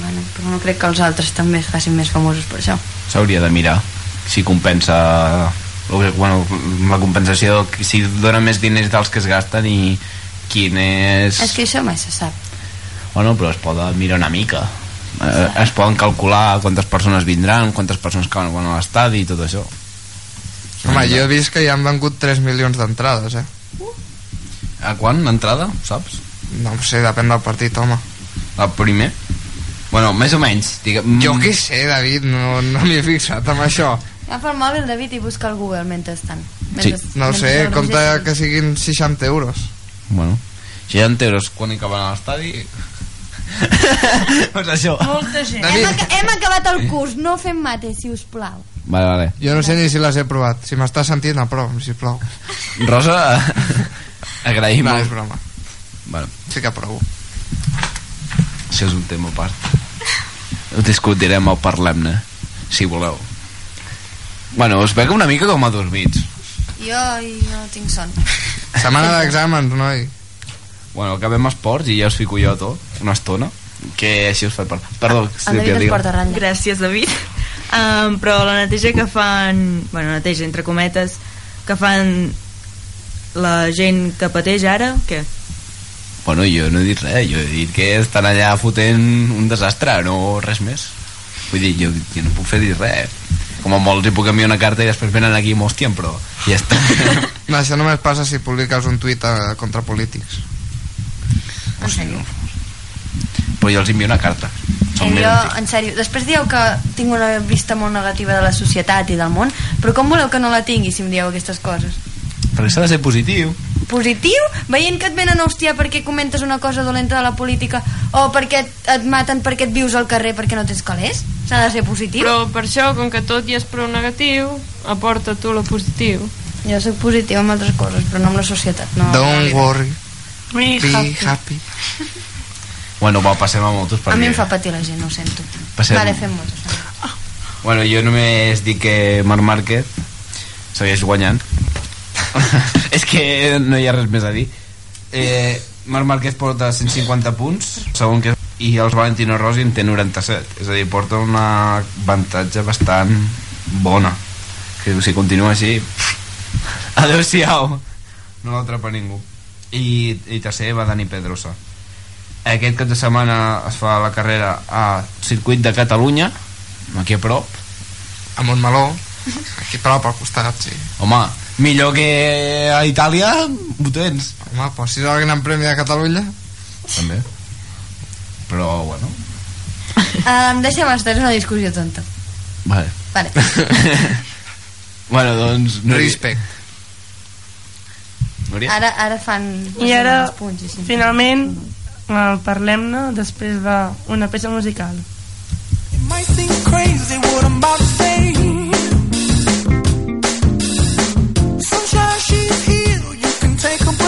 bueno, però no crec que els altres també es facin més famosos per això. S'hauria de mirar si compensa o que, bueno, la compensació si dona més diners dels que es gasten i quin és... És que això mai se sap. Bueno, però es poden mirar una mica. Eh, es poden calcular quantes persones vindran, quantes persones caben a l'estadi i tot això. Home, jo he vist que ja han vengut 3 milions d'entrades, eh? A quan, l'entrada, saps? No ho sé, depèn del partit, home. El primer? Bueno, més o menys. Digue'm... Jo què sé, David, no, no m'hi he fixat amb això. Agafa el mòbil, David, i busca el Google mentrestant. Sí. Mentre, No ho mentre sé, compta que siguin 60 euros. Bueno, 60 euros quan hi caben a l'estadi... pues això. Molta gent. Hem, ac hem acabat el curs, no fem mate, si us plau. Vale, vale. Jo no sé ni si les he provat. Si m'estàs sentint, aprova'm, sisplau. Rosa, agraïm No, és broma. Bueno, Sí que provo. això és un tema a part. Ho discutirem o parlem-ne, si voleu. Bueno, us veig una mica com a dormits. Jo, jo tinc son. Setmana d'exàmens, noi. Bueno, acabem esports i ja us fico jo a tot, una estona, que així us fa parlar. Perdó, Sílvia, digue'm. Gràcies, David. Um, però la neteja que fan... Bueno, neteja, entre cometes, que fan la gent que pateix ara, què? Bueno, jo no he dit res, jo he dit que estan allà fotent un desastre, no res més. Vull dir, jo, jo no puc fer dir res. com a molt li puc enviar una carta i després venen aquí i m'hostien però ja està No, això només passa si publiques un tuit eh, contra polítics. En sèrio. però jo els envio una carta Són Eh, jo, en sèrio, després dieu que tinc una vista molt negativa de la societat i del món, però com voleu que no la tingui si em dieu aquestes coses? Perquè s'ha de ser positiu Positiu? Veient que et venen a hostiar perquè comentes una cosa dolenta de la política o perquè et, et maten perquè et vius al carrer perquè no tens calés? S'ha de ser positiu? Però per això, com que tot ja és prou negatiu, aporta tu lo positiu. Jo soc positiu amb altres coses, però no amb la societat. No, Don't worry, Be be happy. happy. bueno, va, passem a motos A mi perquè... em fa patir la gent, ho sento. Passem. Vale, fem motos. Bueno, jo només dic que Marc Márquez segueix guanyant. és que no hi ha res més a dir. Eh, Marc Márquez porta 150 punts, segon que i els Valentino Rossi en té 97 és a dir, porta una avantatge bastant bona. Que si continua així adeu-siau no l'atrapa ningú. I, i tercer va Dani Pedrosa. Aquest cap de setmana es fa la carrera a circuit de Catalunya aquí a prop. A Montmeló, aquí a prop al costat, sí. home, millor que a Itàlia ho tens Home, però si és el Gran Premi de Catalunya... també però bueno Um, deixem estar, una discussió tonta. vale. Vale. bueno doncs Núria. Respect. Núria? Ara, ara fan... I ara, punts, i sí. finalment, eh, parlem-ne després d'una peça musical. might seem crazy what I'm about to say. heal, you can take a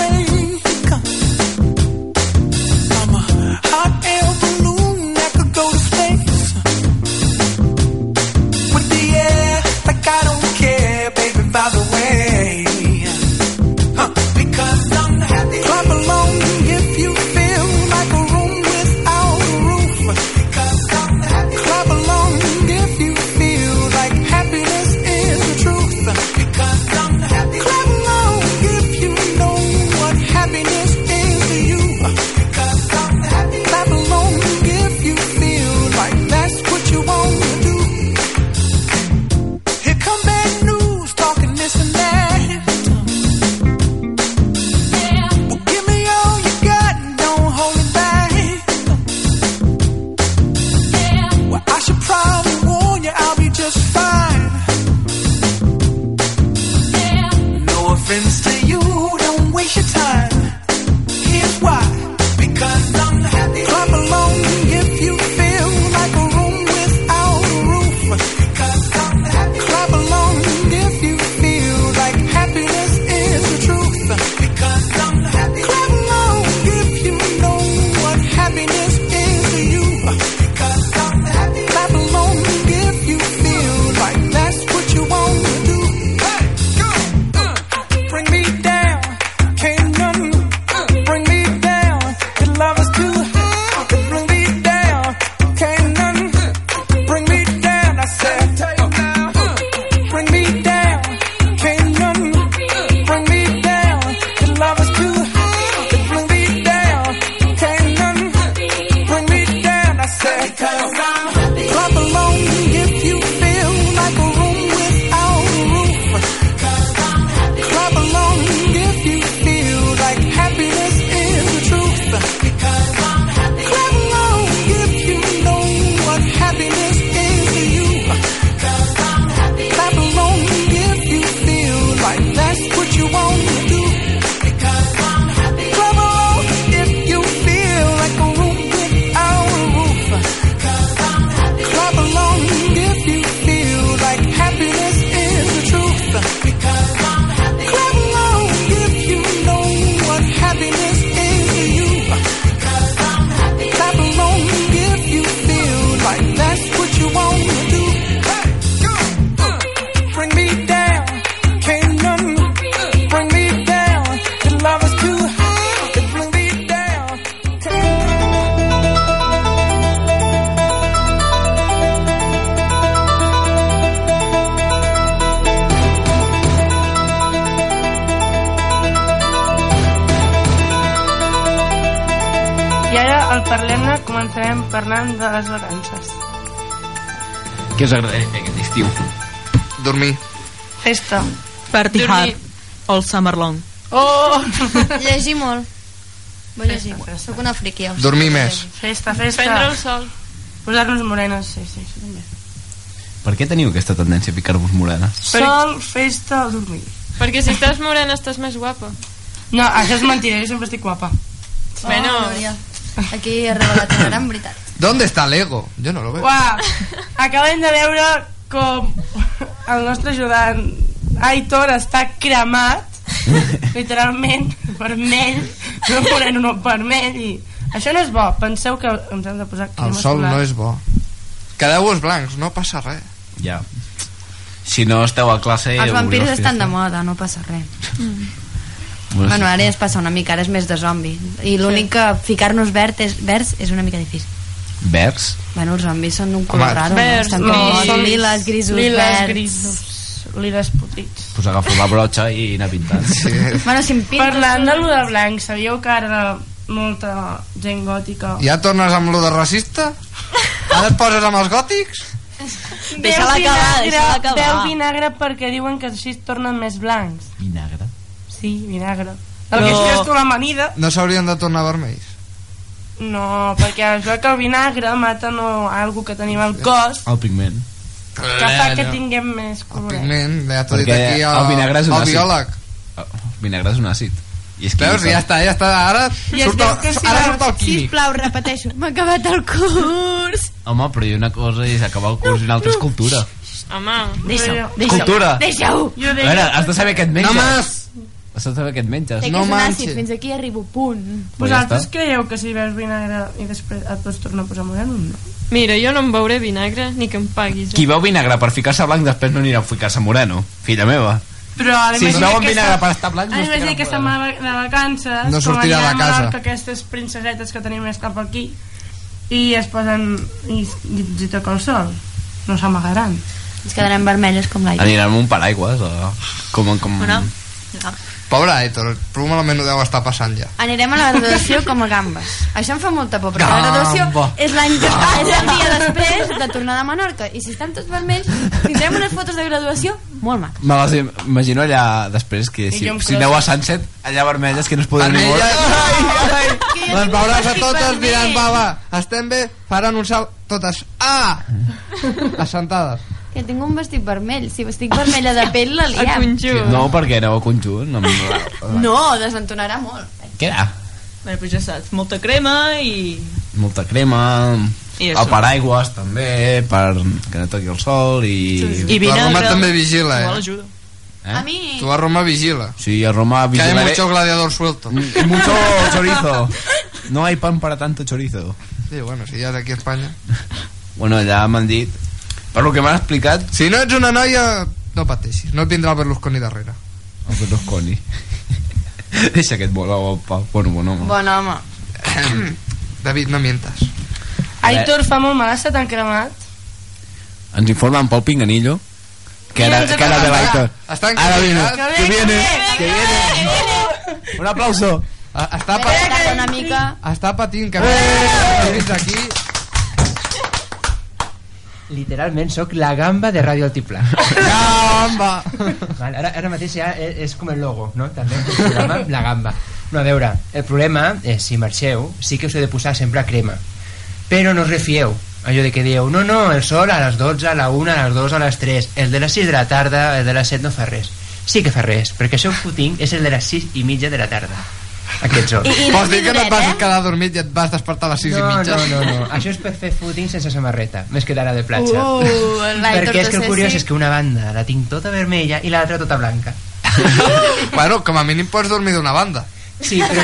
Dormir. Festa. Party Dormir. hard. All summer long. Oh! Llegir molt. Vull llegir. Soc una friqui. sigui, Dormir més. Festa, festa. Prendre el sol. Posar-nos morenes, sí, sí, això també. Per què teniu aquesta tendència a picar-vos morena? Sol, festa, dormir. Perquè si estàs morena estàs més guapa. No, això és mentira, jo sempre estic guapa. Oh, Núria. Aquí he revelat una gran veritat. ¿Dónde está el ego? Yo no lo veo. Uau, acabem de veure com el nostre ajudant Aitor està cremat, literalment, vermell, no moreno, no vermell, i això no és bo. Penseu que ens hem de posar crema El sol solar. no és bo. Quedeu-vos blancs, no passa res. Ja. Si no esteu a classe... Els vampirs estan de moda, no passa res. Bueno, Bueno, ara ja es passa una mica, ara és més de zombi. I l'únic que ficar-nos verd és, verds és una mica difícil. Vers? Bueno, els zombis són un color Home, raro, no? Verds, Estan no, com són liles, grisos, liles, verds... grisos, liles putrits. Pues agafo la brotxa i anar pintant. Sí. Bueno, si em pintes... Parlant de lo de blanc, sabíeu que ara molta gent gòtica... Ja tornes amb lo de racista? Ara et poses amb els gòtics? Deixa-la acabar, vinagre- deixa-la acabar. Beu vinagre perquè diuen que així es tornen més blancs. Vinagre? Sí, vinagre. El que és tu l'amanida... No s'haurien de tornar vermells? No, perquè es veu que el vinagre mata no, algo que tenim al cos El pigment. que fa que tinguem més coloret. Pigment, ja t'ho he dit Perquè aquí el, el vinagre és un el àcid. biòleg. El vinagre és un àcid. I és Veus? química. Ja està, ja està. Ara I es surt veu el, que si ara surt el químic. Sisplau, repeteixo. M'ha acabat el curs. Home, però hi ha una cosa és acabar el curs i una altra és cultura. Home, Deixa-ho, deixa-ho. Cultura. Deixa-ho. Jo A veure, has de saber què et menges. No més! Has de què et menges. Sé que és un àcid, fins aquí arribo, punt. Pues ja Vosaltres està. creieu que si veus vinagre i després et pots tornar a posar moreno? No. Mira, jo no em beuré vinagre ni que em paguis. eh? Qui veu vinagre per ficar-se blanc després no anirà a ficar-se moreno. Filla meva. Però ara Si es veuen vinagre està- per estar blancs, no Ara es imagina que estem de vacances, No com sortirà de a casa. Mallorca, aquestes princesetes que tenim més cap aquí, i es posen i, i, i toca el sol. No s'amagaran. Ens quedarem vermelles com l'aigua. Aniran amb un paraigües o... Com, com... Bueno, Pobre Aitor, prou malament ho deu estar passant ja. Anirem a la graduació com a gambes. Això em fa molta por, perquè la Gamba. graduació és l'any que ah, és el dia després de tornar de Menorca. I si estem tots vermells, tindrem unes fotos de graduació molt maques. Me les imagino allà després que si, si aneu a. Sunset allà vermelles que no es poden ni moure Les veuràs a totes mirant, va, va, estem bé, faran un salt, totes, ah! Assentades. Que tinc un vestit vermell. Si estic vermella de pell, la liem. no perquè aneu a conjunt la... No, desentonarà molt. què era? Bé, pues ja saps, molta crema i... molta crema I el paraigües també per que no toqui el sol i, I Tu a Roma també vigila, eh? Igual ajuda. Eh? A mi... Tu a Roma vigila. Sí, a Roma Que hay mucho gladiador suelto. Y mucho chorizo. No hay pan para tanto chorizo. Sí, bueno, si ja és aquí a Espanya. Bueno, ja m'han dit... Per lo que m'han explicat... Si no ets una noia, no pateixis. No et vindrà el Berlusconi darrere. El Berlusconi. Deixa que et vola, opa. Bueno, bon home. Bon home. David, no mientas. Aitor, fa molt mal estar tan cremat. Ens informen Pol Pinganillo que ara, que ara ve l'Aitor. Ara viene, Que viene, que viene. Un aplauso. Està, Tarda una mica. està patint que eh! fins aquí. Literalment sóc la gamba de Ràdio Altiplà. Gamba! Vale, ara, ara mateix ja és, és com el logo, no? També el programa, la gamba. No, a veure, el problema és, si marxeu, sí que us he de posar sempre crema. Però no us refieu. Allò de que dieu, no, no, el sol a les 12, a la 1, a les 2, a les 3. El de les 6 de la tarda, el de les 7 no fa res. Sí que fa res, perquè això que tinc és el de les 6 i mitja de la tarda. Aquest sol. Vols dir que no et vas quedar dormit i et vas despertar a les 6 no, i mitja? No, no, no. Això és per fer footing sense samarreta, més que d'anar de platja. Uh, Perquè és que el curiós és que una banda la tinc tota vermella i l'altra tota blanca. bueno, com a mínim pots dormir d'una banda. Sí, però,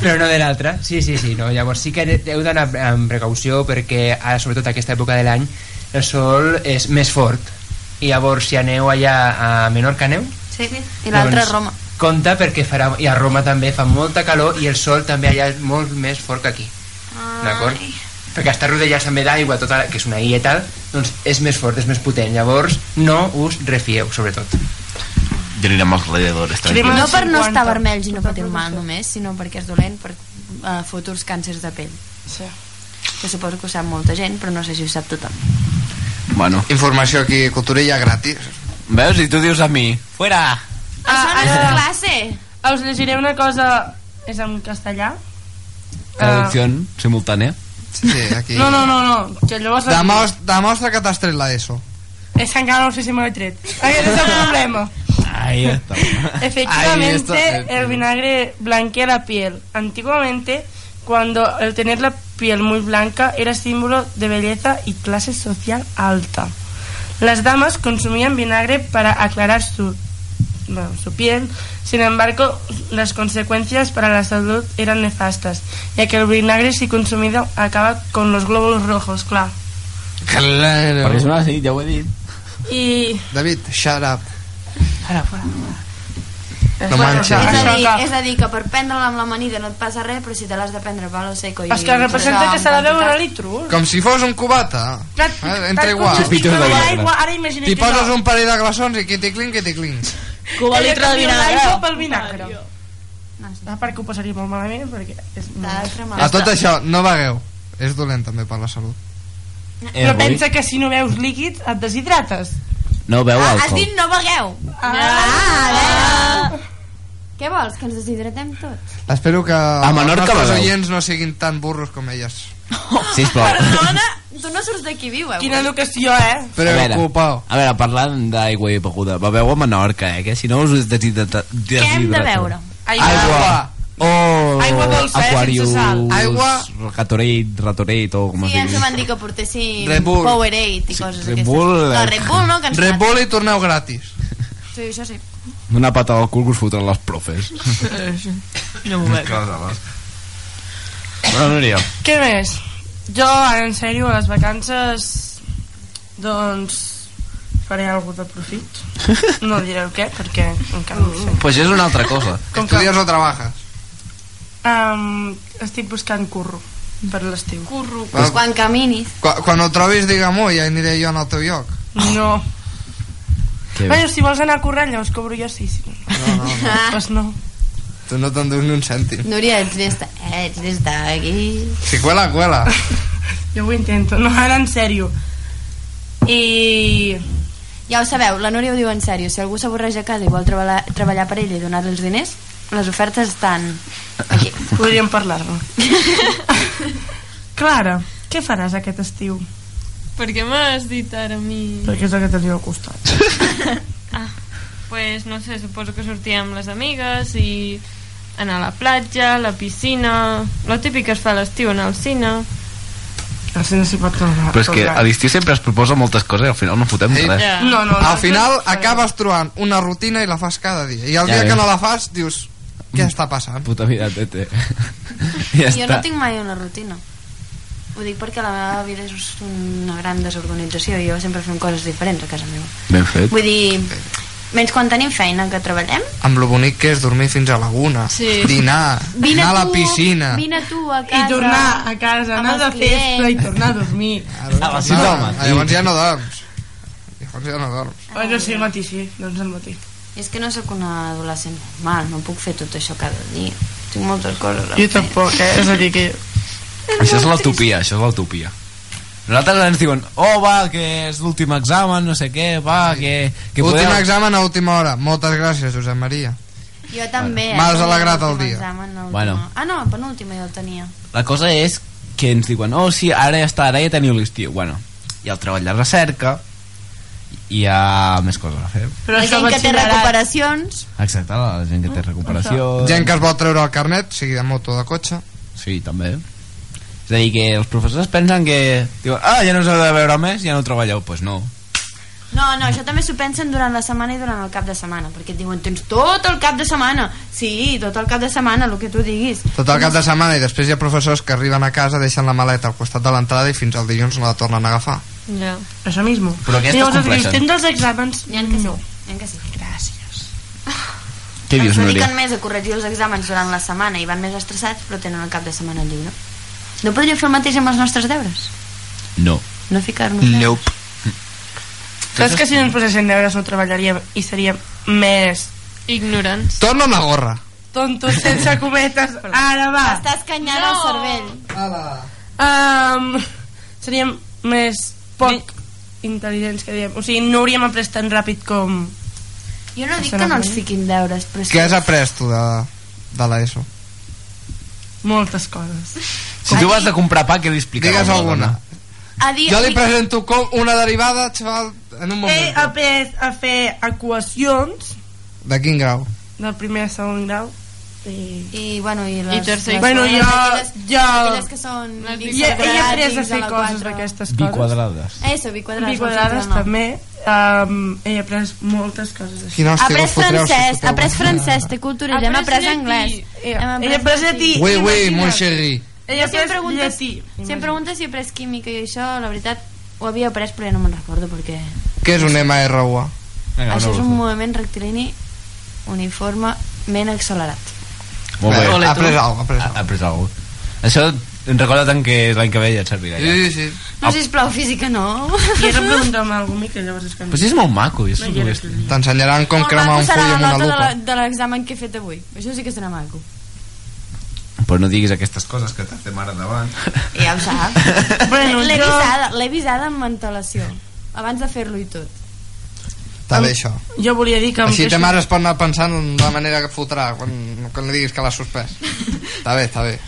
però no de l'altra. Sí, sí, sí. No. Llavors sí que heu d'anar amb precaució perquè ara, sobretot a aquesta època de l'any, el sol és més fort. I llavors, si aneu allà a Menorca, aneu? Sí, sí. I l'altre a Roma. Compte perquè farà... I a Roma també fa molta calor i el sol també allà és molt més fort que aquí. D'acord? Perquè està rodejat també d'aigua, tota, que és una illa i tal, doncs és més fort, és més potent. Llavors, no us refieu, sobretot. Jo aniré amb els gladiadores, No per no estar vermells i no patir mal només, sinó perquè és dolent per uh, futurs càncers de pell. Sí. Que suposo que ho sap molta gent, però no sé si ho sap tothom. Bueno. Informació aquí, culturilla gratis. Veus? I tu dius a mi, fuera! Això no és classe. Us llegiré una cosa... És en castellà? Traducció simultània. Sí, aquí. No, no, no, no. Que llavors... Demos, demostra que t'has tret l'ESO. És que encara no sé si me l'he tret. Aquest és el problema. Ahí está. Ahí Efectivamente, está. el vinagre blanquea la piel. Antiguamente, cuando el tener la piel muy blanca era símbolo de belleza y clase social alta. Las damas consumían vinagre para aclarar su, bueno, su piel, sin embargo, las consecuencias para la salud eran nefastas, ya que el vinagre, si consumido, acaba con los glóbulos rojos, claro. Claro. Perquè sona així, ja ho he dit. Y David, shut up. Ara, fora. No manxes. És a, dir, que- és a dir, que per prendre-la amb l'amanida no et passa res, però si te l'has de prendre a palo seco... i Es que representa que s'ha de beure litre. Com si fos un cubata. Clar, Eh, entra igual. l'aigua, ara imagina T'hi que poses un parell de glaçons i quiticlin, quiticlin. Cuba litre de vinagre. l'aigua pel vinagre. No, sí. Ah, perquè ho posaria molt malament, perquè és... D'altra A tot això, no begueu. És dolent també per la salut. Eh, Però pensa que si no veus líquids et deshidrates. No beu Ah, has alcohol. dit no begueu. Ah, Què vols, que ens deshidratem tots? Espero que A Menorca els nostres oients no siguin tan burros com elles. Sisplau. Perdona, tu no surts d'aquí viu, eh? Quina educació, eh? A veure, a veure, parlant d'aigua i beguda, beveu a Menorca, eh? Que si no us deshidrata... Què hem de beure? Aigua. O Aigua dolça, eh, Aquarius, sense sal. Aigua. Gatorade, Ratorade o com Sí, es ens digui. van dir que portessin Red Bull. Powerade i coses Red aquestes. Bull, No, eh. Red Bull, no? Que ens Red. Bull i torneu gratis. Sí, això sí. Una pata al cul que us fotran les profes. No m'ho veig. Bueno, Núria, Què més? Jo, ara, en sèrio, a les vacances, doncs, faré alguna de profit. No diré el què, perquè encara no sé. pues és una altra cosa. Com que Estudies o trabajas? um, estic buscant curro per l'estiu. Curro. Pues quan caminis. Quan, quan ho trobis, digue-m'ho, ja aniré jo en el teu lloc. No. Bé. Bueno, si vols anar a currar, llavors cobro jo sí, sí. No, no, no. Ah, Pues no. Tu no te'n duus ni un cèntim. Núria, ets d'esta... Eh, ets d'esta aquí... Si cuela, cuela. Jo ho intento, no, ara en sèrio. I... Ja ho sabeu, la Núria ho diu en sèrio. Si algú s'avorreix a casa i vol treballar, treballar per ella i donar-li els diners, les ofertes estan aquí. Podríem parlar-ne. Clara, què faràs aquest estiu? Per què m'has dit ara a mi? Perquè és el que teniu al costat. Ah, pues no sé, suposo que sortirem amb les amigues i anar a la platja, a la piscina, lo típic que es fa a l'estiu, anar al cine. El cine s'hi pot tornar. Però és que a l'estiu sempre es proposa moltes coses i al final no fotem Ei. res. Ja. No, no, Al final acabes trobant una rutina i la fas cada dia. I el Ja dia que ves. no la fas, dius, què està passant? Puta vida, tete. ja jo està. no tinc mai una rutina. Ho dic perquè la meva vida és una gran desorganització i jo sempre fem coses diferents a casa meva. Ben fet. Vull dir, menys quan tenim feina que treballem, Amb lo bonic que és dormir fins a la una, Sí. dinar, vine anar a la tu, piscina. vine tu a casa I tornar a casa, anar de festa i tornar a dormir. A les sis del matí. Llavors ja no dorms. Llavors ja no dorms. Bueno, sí, al matí, sí, doncs al matí. És que no sóc una adolescent normal, no puc fer tot això cada dia. Tinc moltes coses a Jo fer. tampoc, eh? És a dir que... Això és l'utopia, això és l'utopia. Nosaltres ens diuen, oh, va, que és l'últim examen, no sé què, va, que... que Últim podeu- examen a última hora. Moltes gràcies, Josep Maria. Jo també. M'has eh, alegrat el dia. examen. Bueno. Ah, no, penúltima ja el tenia. La cosa és que ens diuen, oh, sí, ara ja està, ara ja teniu l'estiu. Bueno, hi ha el treball de recerca, i hi ha més coses a fer. Però la gent que té recuperacions... Exacte, la gent que té recuperació... Gent que es vol treure el carnet, sigui de moto o de cotxe. Sí, també. És a dir, que els professors pensen que... Diuen, ah, ja no us heu de veure més, ja no treballeu. Doncs pues no. No, no, això també s'ho pensen durant la setmana i durant el cap de setmana, perquè et diuen, tens tot el cap de setmana. Sí, tot el cap de setmana, el que tu diguis. Tot el cap de setmana i després hi ha professors que arriben a casa, deixen la maleta al costat de l'entrada i fins al dilluns no la tornen a agafar. Ja. Això mismo. Però aquestes Llavors, els compleixen. dius, tens els exàmens? N'hi ha que sí, No. n'hi ha que sí. Gràcies. Què dius, Ens Núria? dediquen més a corregir els exàmens durant la setmana i van més estressats, però tenen el cap de setmana lliure. No podria fer el mateix amb els nostres deures? No. No ficar-nos deures? Saps que si no ens posessin deures no treballaríem i seríem més Ignorants. Torna'm la gorra. tontos sense cometes. Ara va. Estàs canyant el cervell. Um, seríem més poc intel·ligents que diem. O sigui, no hauríem après tan ràpid com... Jo no dic que no ens fiquin deures, però és Què has après tu de, de l'ESO? Moltes coses. Si tu vas a comprar pa, què li explicaràs? Digues a alguna. A dir, Jo li presento com una derivada, xaval, en un He moment. après a fer equacions De quin grau? del primer i segon grau. I, I, bueno, i les... I tercer les- Bueno, jo... aquelles, jo... aquelles que són... I he, he après a fer coses d'aquestes coses. Biquadrades. Eso, biquadrades. Biquadrades també. Um, he après moltes coses així. Quina Ha hòstia, après francès, après francès, té cultura, hem après anglès. He- Hem he après llatí. Oui, oui, mon chéri. Ella si em preguntes, llatí. si em preguntes si he après química i això, la veritat, ho havia après, però ja no me'n recordo, perquè... Què és un MRUA? Vinga, això una és un moviment rectilini uniformement accelerat. Molt bé. Ha après alguna cosa, ha après alguna cosa. Això em recorda tant que l'any que ve ja et servirà. Ja. Sí, sí. No, sisplau, física no. I era preguntar-me alguna cosa, que llavors és que... Però si és molt maco. És No. T'ensenyaran com cremar un full amb una lupa. la- de l'examen que he fet avui. Això sí que serà maco. Però no diguis aquestes coses que t'hacem ara davant. Ja ho saps. Bueno, L'he jo- avisada, avisada amb antelació, abans de fer-lo i tot. Està bé, això. Jo volia dir que... Així ta mare es pot anar pensant en la manera que fotrà quan, quan li diguis que l'ha suspès. està bé, està bé.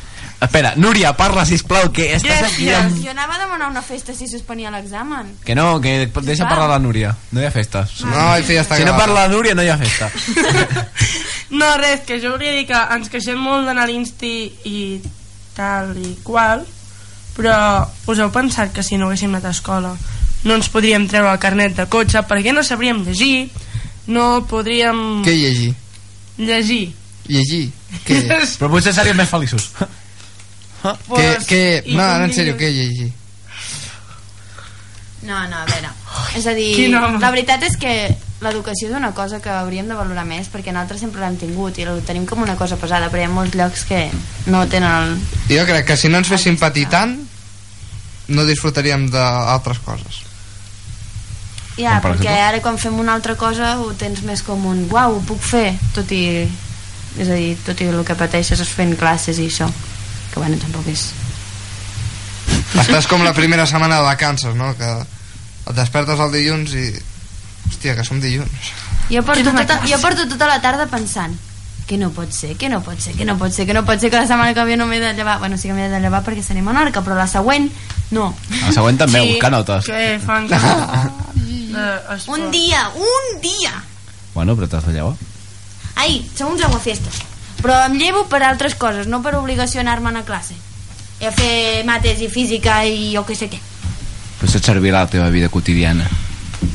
Espera, Núria, parla, sisplau, que estàs aquí amb... Jo anava a demanar una festa si suspenia l'examen. Que no, que deixa parlar la Núria. No hi ha festa. No, el fill està Si no parla la Núria, no hi ha festa. No, res, que jo volia dir que ens queixem molt d'anar a l'Insti i tal i qual, però us heu pensat que si no haguéssim anat a escola no ens podríem treure el carnet de cotxe perquè no sabríem llegir, no podríem Què llegir? llegir. Llegir? Què? Però potser seríem més feliços. Què, què? i No, no, en sèrio, què llegir? No, no, a veure. És a dir, la veritat és que l'educació és una cosa que hauríem de valorar més perquè nosaltres sempre l'hem tingut i ho tenim com una cosa pesada, però hi ha molts llocs que no tenen el... Jo crec que si no ens féssim patir tant, no disfrutaríem d'altres coses. Ja, Com per perquè exemple? ara quan fem una altra cosa ho tens més com un uau, ho puc fer, tot i és a dir, tot i el que pateixes és fent classes i això que bueno, tampoc és Estàs com la primera setmana de vacances, no? Que et despertes el dilluns i... Hòstia, que som dilluns. jo porto, tota, jo porto tota la tarda pensant que no pot ser, que no pot ser, que no pot ser, que no pot ser que la setmana que ve no m'he de llevar. Bueno, sí que m'he de llevar perquè seré Menorca, però la següent no. La següent també, Sí, buscar notes. Que fan coses Un dia, un dia! Bueno, però t'has de llevar. Ai, segons aguafiestes. Però em llevo per altres coses, no per obligació a anar-me'n a classe. I a fer mates i física i jo què sé què. Però això et servirà a la teva vida quotidiana.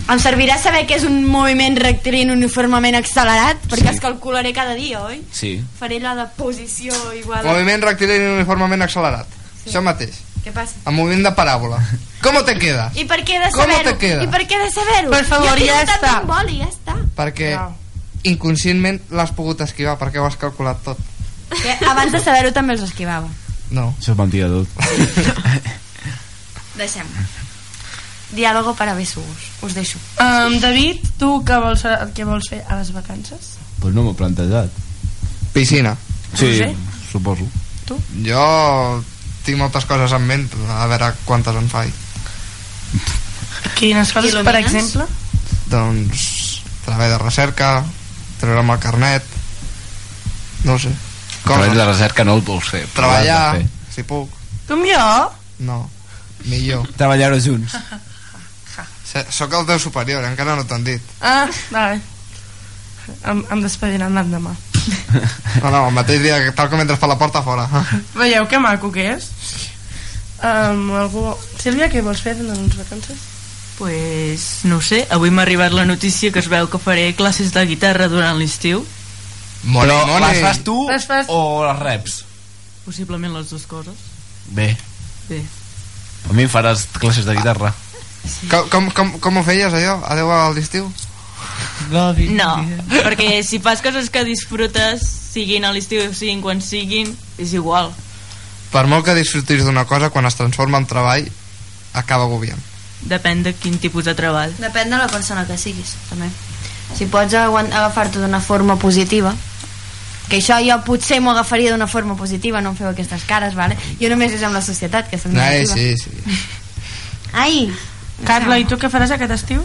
Em servirà saber que és un moviment rectilini uniformement accelerat, perquè Sí. es calcularé cada dia, oi? Sí. Faré la de posició igual a... Moviment rectilini uniformement accelerat. Això mateix. Què passa? El moviment de paràbola. Com te queda? I per què he de saber-ho? te queda? I per què he de saber-ho? Per favor, jo ja tant està. boli, ja està. Perquè inconscientment l'has pogut esquivar, perquè ho has calculat tot. Que abans de saber-ho també els esquivava. No. Això és mentida, tot. Deixem. Diàlogo per a besugos. Us deixo. Um, David, tu què vols, què vols fer a les vacances? Pues no m'ho he plantejat. Piscina. Sí, Roser? suposo. Jo tinc moltes coses en ment, a veure quantes en faig. Quines coses, per exemple? Doncs treball de recerca, treure'm el carnet, no ho sé. Treball de recerca no el vols fer. Treballar, si puc. Tu amb jo? No, millor. Treballar-ho junts. Sóc el teu superior, encara no t'han dit. Ah, vale. Em, em despediran l'endemà. No, no, el mateix dia, que tal com entres per la porta, fora. Veieu que maco que és? Um, algú... Sílvia, què vols fer en les vacances? Pues no ho sé, avui m'ha arribat la notícia que es veu que faré classes de guitarra durant l'estiu. Però moni. les fas tu Les fas- o les reps? Possiblement les dues coses. Bé. Bé. A mi em faràs classes de guitarra. Com, com, com, com ho feies, allò? Adeu a l'estiu? No, perquè si fas coses que disfrutes, siguin a l'estiu o siguin quan siguin, és igual. Per molt que disfrutis d'una cosa, quan es transforma en treball, acaba agobiant. Depèn de quin tipus de treball. Depèn de la persona que siguis, també. Si pots agafar-t'ho d'una forma positiva, que això jo potser m'ho agafaria d'una forma positiva, no em feu aquestes cares, vale? Jo només és amb la societat, que soc Ai, negativa. sí, sí. Ai, Carla, i tu què faràs aquest estiu?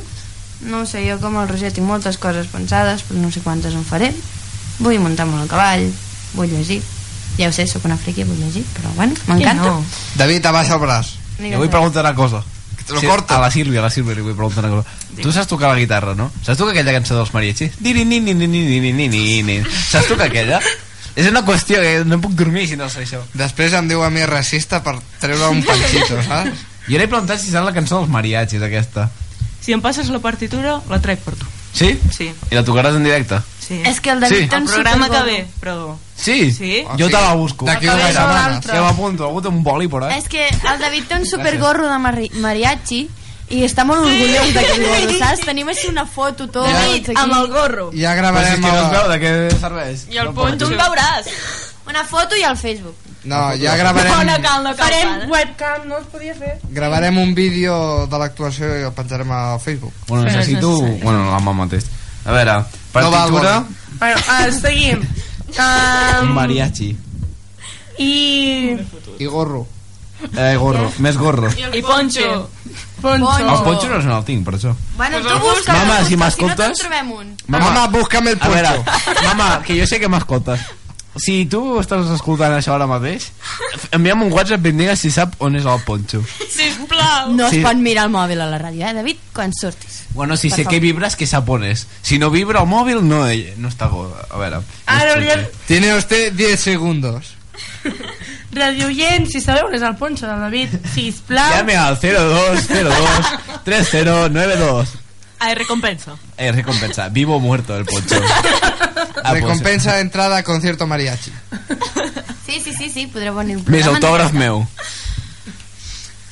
No ho sé, jo com el Roger tinc moltes coses pensades, però no sé quantes en faré. Vull muntar-me al cavall, vull llegir. Ja ho sé, sóc una friqui, vull llegir, però bueno, m'encanta. No. David, abaixa el braç. Jo vull preguntar una cosa. Te lo sí, corto. A la Sílvia, a la Sílvia li vull preguntar una cosa. Tu saps tocar la guitarra, no? Saps tocar aquella cançó dels ni Saps tocar aquella? És una qüestió que no puc dormir si no sé això. Després em diu a mi racista per treure un panxito, saps? Jo l'he preguntat si saps la cançó dels mariachis, aquesta. Si em passes la partitura, la trec per tu. Sí? Sí. I la tocaràs en directe? Sí. És que el David Sí. té un El programa que ve, però... Sí? Sí. Jo te la busco. D'aquí una setmana. Ja m'apunto, algú té un boli ahí. És que el David té un supergorro de mari mariachi i està molt orgullós d'aquest gorro, saps? Tenim així una foto tots David, aquí. amb el gorro. Ja Però si gravarem és que no es el... veu de què serveix. I el ponxo. Tu em veuràs. Una foto i al Facebook. No, ja gravarem, No, no cal, no cal. Farem webcam, no es podia fer? gravarem un vídeo de l'actuació i el penjarem al Facebook. Bueno, necessito... Bueno, l'ama mateix. A veure, No val, partitura... val. Bueno, uh, seguim. Un Um, mariachi. I... I gorro. Eh, gorro, més gorro. I ponxo. Poncho. Els ponxos no, no el tinc, per això. Bueno, tu el busca, Mama, si si no m'escoltes- te'n trobem un. Mama, búscame el A veure, poncho. mama, que jo sé que m'escoltes. Si tu estàs escoltant això ara mateix, envia'm un WhatsApp i em digues si sap on és el ponxo. Sisplau. No Sí. es pot mirar el mòbil a la ràdio, eh, David? Quan surtis. Bueno, si Per sé favor. que vibres, que sap on és. Si no vibra el mòbil, no, eh, no està. A veure... Ara hauríem... Tiene usted 10 segundos. Radio Oient, si sabeu on és el ponxo del David, sisplau. Llame al 0202 3092. Ai, recompensa. Eh, recompensa. Vivo o muerto el poncho. Ah, Recompensa de entrada a concierto mariachi. Sí, sí, sí, sí, podreu venir pues, Més autògraf meu.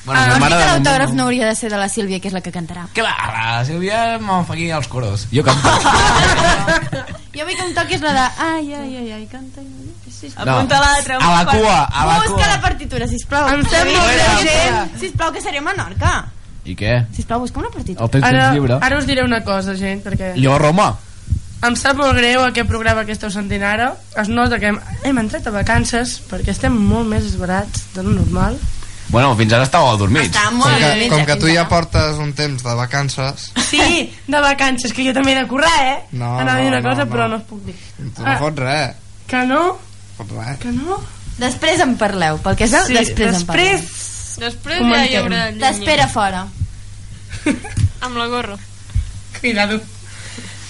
Bueno, Ah, mare que de l'autògraf no hauria de ser de la Sílvia, que és la que cantarà. Clar, la Sílvia me'n fa aquí els coros. Jo canto. Jo vull que em toquis la de... Ai, ai, ai, ai, canta... No. Apunta l'altre. A la cua, a la Busca cua. la partitura, sisplau. Em sembla Sisplau, urgent. Sisplau, que seré a Menorca. I què? Sisplau, busca una partitura. El temps Ara, tens lliure? ara us diré una cosa, gent, perquè Jo a Roma? em sap molt greu aquest programa que esteu sentint ara. Es nota que hem, hem entrat a vacances perquè estem molt més esbarats de lo normal. Bueno, fins ara estàveu adormits. Està Com que, com que tu ja portes un temps de vacances, Sí, de vacances, que jo també he de currar, eh? No, Anava no, una cosa, no, però no. es puc dir. tu no fots res. Que no? Fots res. Que no? Després en parleu, pel que veu, Sí, després, en parleu. després... Després Comentem. ja hi haurà llenya. T'espera fora. Amb la gorra. Cuidado.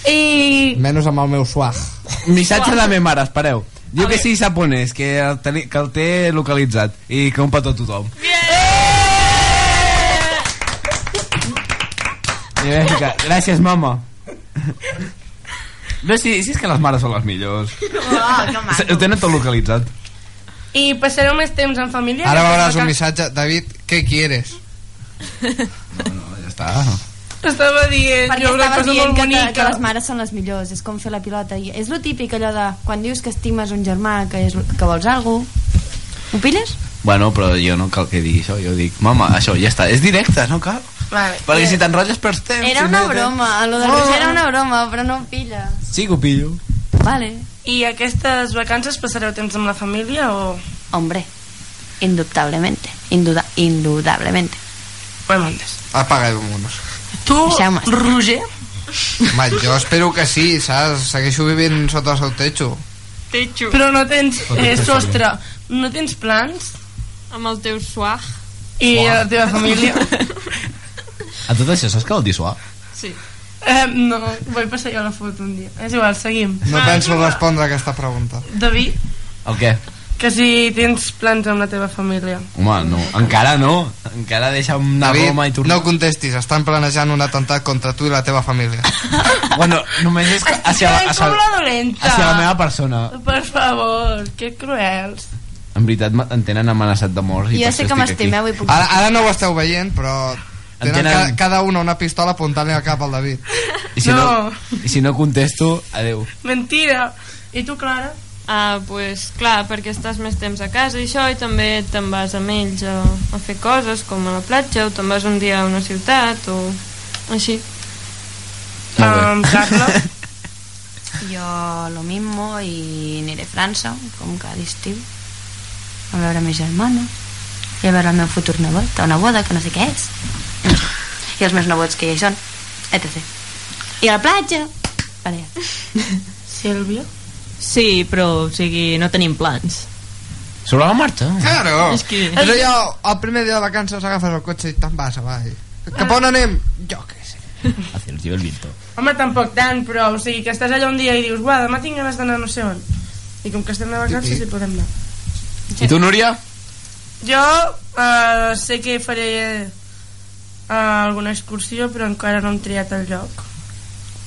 I... Menys amb el meu swag. Missatge de la meva mare, espereu. Diu que sí sap on és, que el, teni, que el té localitzat i que un petó a tothom. Vam ficar, gràcies mama. No, si, si és que les mares són les millors. Oh, que Ho tenen tot localitzat. I passareu més temps en família? Ara veuràs un missatge. David, què quieres? Ja està. Estava dient, Perquè jo una cosa dient molt que, que, que les mares són les millors, és com fer la pilota. I és lo típic allò de quan dius que estimes un germà, que, és, que vols alguna cosa. Ho pilles? Bueno, però jo no cal que digui això, jo dic, mama, això ja està, és directe, no cal. Vale. Perquè si t'enrotlles perds temps. Era si una no broma, lo del Oh. Era una broma, però no ho pilla. Sí que ho pillo. Vale. I aquestes vacances passareu temps amb la família o... Hombre, indubtablemente, induda, indudablemente. Ho hem entès. Apaga i vámonos. Tu. Roger, Home, jo espero que sí, saps? Segueixo vivint sota el seu techo. Techo. però no tens eh, sostre, no tens plans? Amb el teu swag. I la teva família? A tot això, saps què vol dir suar? Sí. Eh, no, vull passar jo la foto un dia. És igual, seguim. No penso respondre a aquesta pregunta. David, El què? que si tens plans amb la teva família. Home, no, encara no. Encara deixa'm anar a David, Roma i tornar. no contestis, estan planejant un atemptat contra tu i la teva família. Bueno, només és que hacia, hacia, la dolenta. hacia la meva persona. Per favor, que cruels. En veritat, em tenen amenaçat de mort. i Jo sé que m'estimeu i puc... Ara, ara no ho esteu veient, però tenen tenen- ca, cada una una pistola apuntant-li al cap al David. I si no, No. i si no contesto, adeu. Mentira. I tu, Clara? Ah, pues, clar, perquè estàs més temps a casa i això, i també te'n vas amb ells a, a fer coses, com a la platja, o te'n vas un dia a una ciutat, o així. Molt bé. Um, Carla? Jo lo mismo i aniré a França, com cada estiu, a veure mes germana i a veure el meu futur nebot, o neboda, que no sé què és. I els meus nebots que ja hi són etc i a la platja vale. Sílvia Sí, però, o sigui, no tenim plans. Sobre la marxa? Claro. És que- És allò, el primer dia de vacances agafes el cotxe i te'n vas avall. Cap on anem? Jo què sé. Hacia el lleva el viento. Home, tampoc tant, però, o sigui, que estàs allà un dia i dius, uah, demà tinc ganes d'anar no sé on. I com que estem de vacances, hi podem anar. I tu, Núria? Jo uh, sé que faré uh, alguna excursió, però encara no hem triat el lloc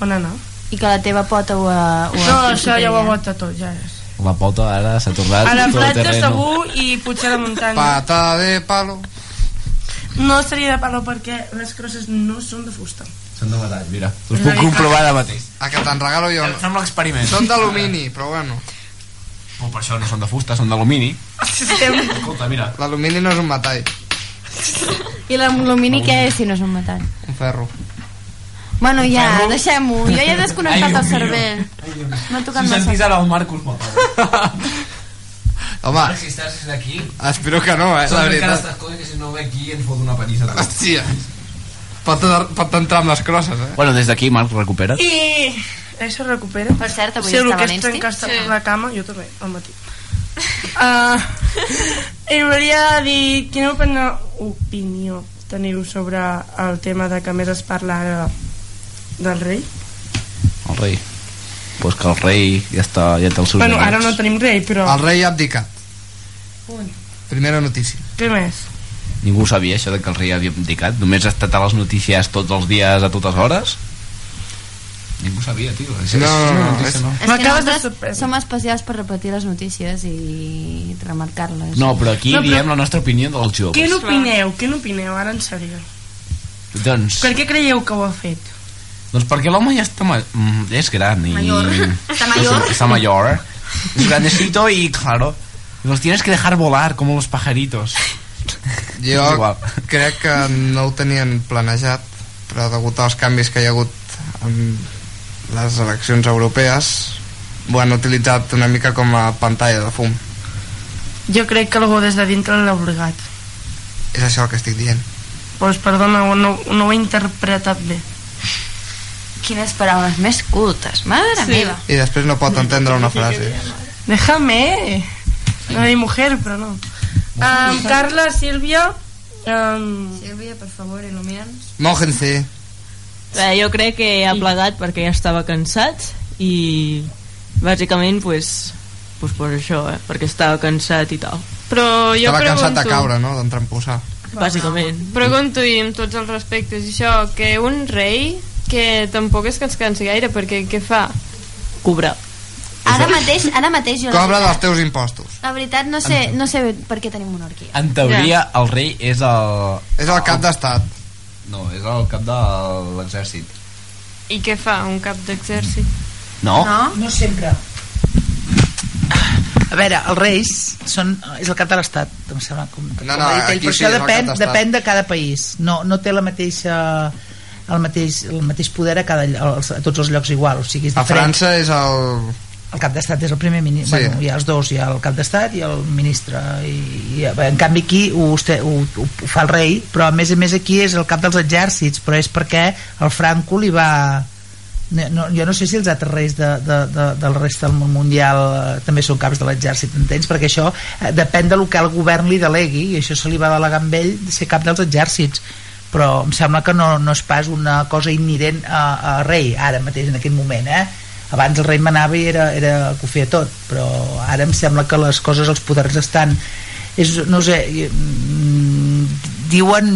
on anar. i que la teva pota ho ha, ho ha No, això ja ho ja. bota tot, ja és. La pota ara s'ha tornat A la platja terreno. segur i potser a la muntanya. Pata de palo. No seria de palo perquè les crosses no són de fusta. Són de metall, mira. Us puc comprovar ara mateix. A que te'n regalo jo. Fem l'experiment. Són d'alumini, però bueno. Oh, per això no són de fusta, són d'alumini. Escolta, mira. L'alumini no és un metall, i l'alumini què és si no és un metall? un ferro. bueno ja, deixem-ho jo ja he desconnectat Ai, el cervell m'ha tocat Si sentís massa ara el Marcus m'apaga. Home, si estàs aquí... espero que no, eh, la veritat. estas coses que si no ve aquí ens fot una pallissa. a tots. Hòstia. Pot, pot entrar amb les crosses, eh? Bueno, des d'aquí, Marc, recupera't. I això es recupera. Per cert, avui sí, el estava que és Nensti. trencar-se per la cama, jo també, al matí. Uh, I volia dir, quina opinió, opinió teniu sobre el tema de que més es parla ara del rei? El rei. Pues que el rei ja està, ja té els seus Bueno, ara no tenim rei, però... El rei ha abdicat. Ui, Primera notícia. Què més? Ningú sabia això de que el rei havia abdicat. Només ha estat a les notícies tots els dies, a totes hores. Ningú sabia, tio. És, No, és no, no, és- no? és que nosaltres som especials per repetir les notícies i remarcar-les No, però aquí No, però- diem la nostra opinió dels joves. Què n'opineu? Què n'opineu, ara en sèrio? Doncs, Per què creieu que ho ha fet? doncs perquè l'home ja està ma mm, ja és gran i... Mayor. Está mayor. Está mayor. Es grandecito y claro, los tienes que dejar volar como los pajaritos. Jo És igual. crec que no ho tenien planejat, però degut als canvis que hi ha hagut en les eleccions europees, ho han utilitzat una mica com a pantalla de fum. Jo crec que algú des de dintre l'ha obligat. És això el que estic dient. Doncs perdona, no, no ho he interpretat bé. quines paraules més cultes mare Sí. meva I després no pot entendre una frase. Déjame. No hay mujer, però no. Um, Carla, Sílvia... Um, Sílvia, per favor, il·lumina'ns Mójense. Bé, jo crec que ha plegat perquè ja estava cansat i bàsicament pues, pues per això, eh? perquè estava cansat i tal. Però jo Estava pregunto... cansat de caure, no?, d'entramposar. Bàsicament. Pregunto i amb tots els respectes això, que un rei que tampoc és que ens cansi gaire perquè què fa? Cobrar. ara mateix, ara mateix jo Cobra dels teus impostos. la veritat no sé, no sé per què tenim monarquia En teoria, el rei és el... És el cap d'estat. No, és el cap de l'exèrcit. I què fa un cap d'exèrcit? No? No sempre. A veure, els reis són, és el cap de l'estat, em sembla. Com, com No, no, ha dit ell, però sí, això és el depèn, depèn de cada país. No, no té la mateixa el mateix, el mateix poder a, cada, a tots els llocs igual, o sigui, és A diferent. França és el... El cap d'estat és el primer ministre, Sí. bueno, hi ha els dos, hi ha el cap d'estat i el ministre, i, i en canvi aquí ho, ho, ho, ho fa el rei, però a més a més aquí és el cap dels exèrcits, però és perquè el Franco li va... No, jo no sé si els altres reis de, de, de, del rest del món mundial eh, també són caps de l'exèrcit, entens? Perquè això eh, depèn de lo que el govern li delegui i això se li va delegar amb ell de ser cap dels exèrcits però em sembla que no, no és pas una cosa inherent a, a rei ara mateix en aquest moment eh? Abans el rei manava i era, era que ho feia tot però ara em sembla que les coses els poders estan és, no sé mm, diuen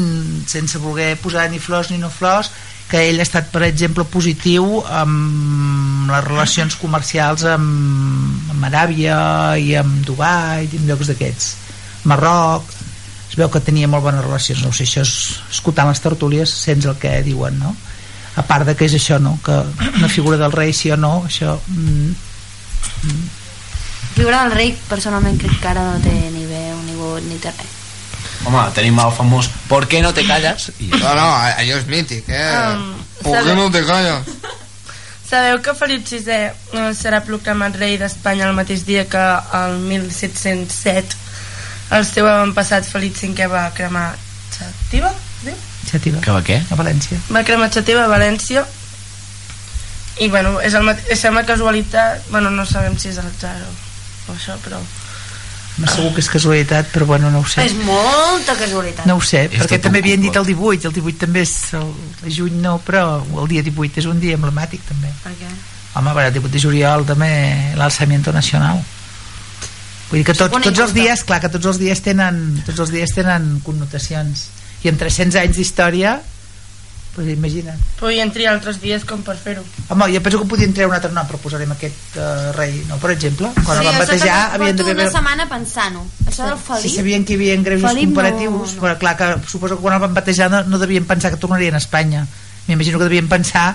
sense voler posar ni flors ni no flors que ell ha estat per exemple positiu amb les relacions comercials amb, amb Aràbia i amb Dubai i amb llocs d'aquests Marroc es veu que tenia molt bones relacions no sé, això és escoltant les tertúlies sents el que diuen no? A part de que és això no? que una figura del rei sí o no això mm, figura del rei personalment crec que ara no té ni veu ni vot ni té res Home, tenim el famós ¿Por qué no te callas? I... No, no, allò és mític, eh? Um, ¿Por qué sabe- no te callas? Sabeu que Felip VI eh, serà proclamat rei d'Espanya el mateix dia que el 1707 el seu avantpassat Felip V va cremar Xàtiva? Xàtiva. Que va què? A València. va cremar Xàtiva a València i bueno, és el mate- sembla casualitat bueno, no sabem si és atzar o, o això, però No segur que és casualitat, però bueno, no ho sé. És molta casualitat. No ho sé, És perquè també havien dit el 18, el 18 també és el, el juny no, però el dia 18 és un dia emblemàtic també. Per què? Home, a veure, el 18 de juliol també l'alçamiento nacional. Vull dir que tot, tots els dies, clar, que tots els dies tenen, tots els dies tenen connotacions. I amb 300 anys d'història, doncs imagina't. podien triar altres dies com per fer-ho Home, jo penso que podien treure un altre nom, però posarem aquest uh, rei, no? Per exemple, quan sí, el van batejar havien d'haver... una setmana pensant-ho. Això del Felip... Si sabien que hi havia greuges Felip comparatius, no- però clar que suposo que quan el van batejar no, no devien pensar que tornarien a Espanya. M'imagino que devien pensar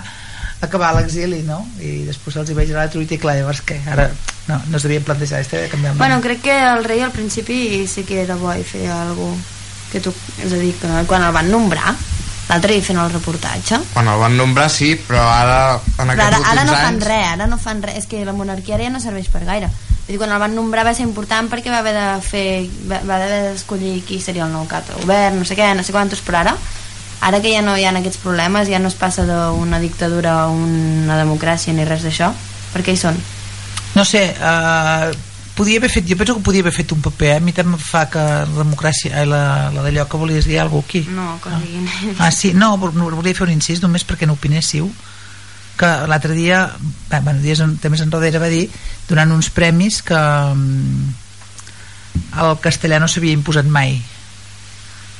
acabar a l'exili, no? I després els hi veig a la truita i clar, llavors què? Ara no, no es devien plantejar, este de canviar. Bueno, crec que el rei al principi sí que era bo i feia alguna que tu, és a dir, que quan el van nombrar l'altre dia fent el reportatge. Quan el van nombrar sí, però ara en però ara, ara no fan anys res, ara no fan res. És que la monarquia ara ja no serveix per gaire. Vull dir, quan el van nombrar va ser important perquè va haver de fer va, va haver d'escollir qui seria el nou cap de govern, no sé què, no sé quantos però ara ara que ja no hi ha aquests problemes ja no es passa d'una dictadura a una democràcia ni res d'això perquè hi són. No sé, uh, podia haver fet, jo penso que podia haver fet un paper, eh? a mi també fa que la democràcia, eh, la, la d'allò que volies dir alguna aquí. no, que diguin Ah, sí, no, vol- no, volia fer un incís només perquè n'opinéssiu que l'altre dia, bé, bueno, dies en, temps enrere va dir, donant uns premis que mm, el castellà no s'havia imposat mai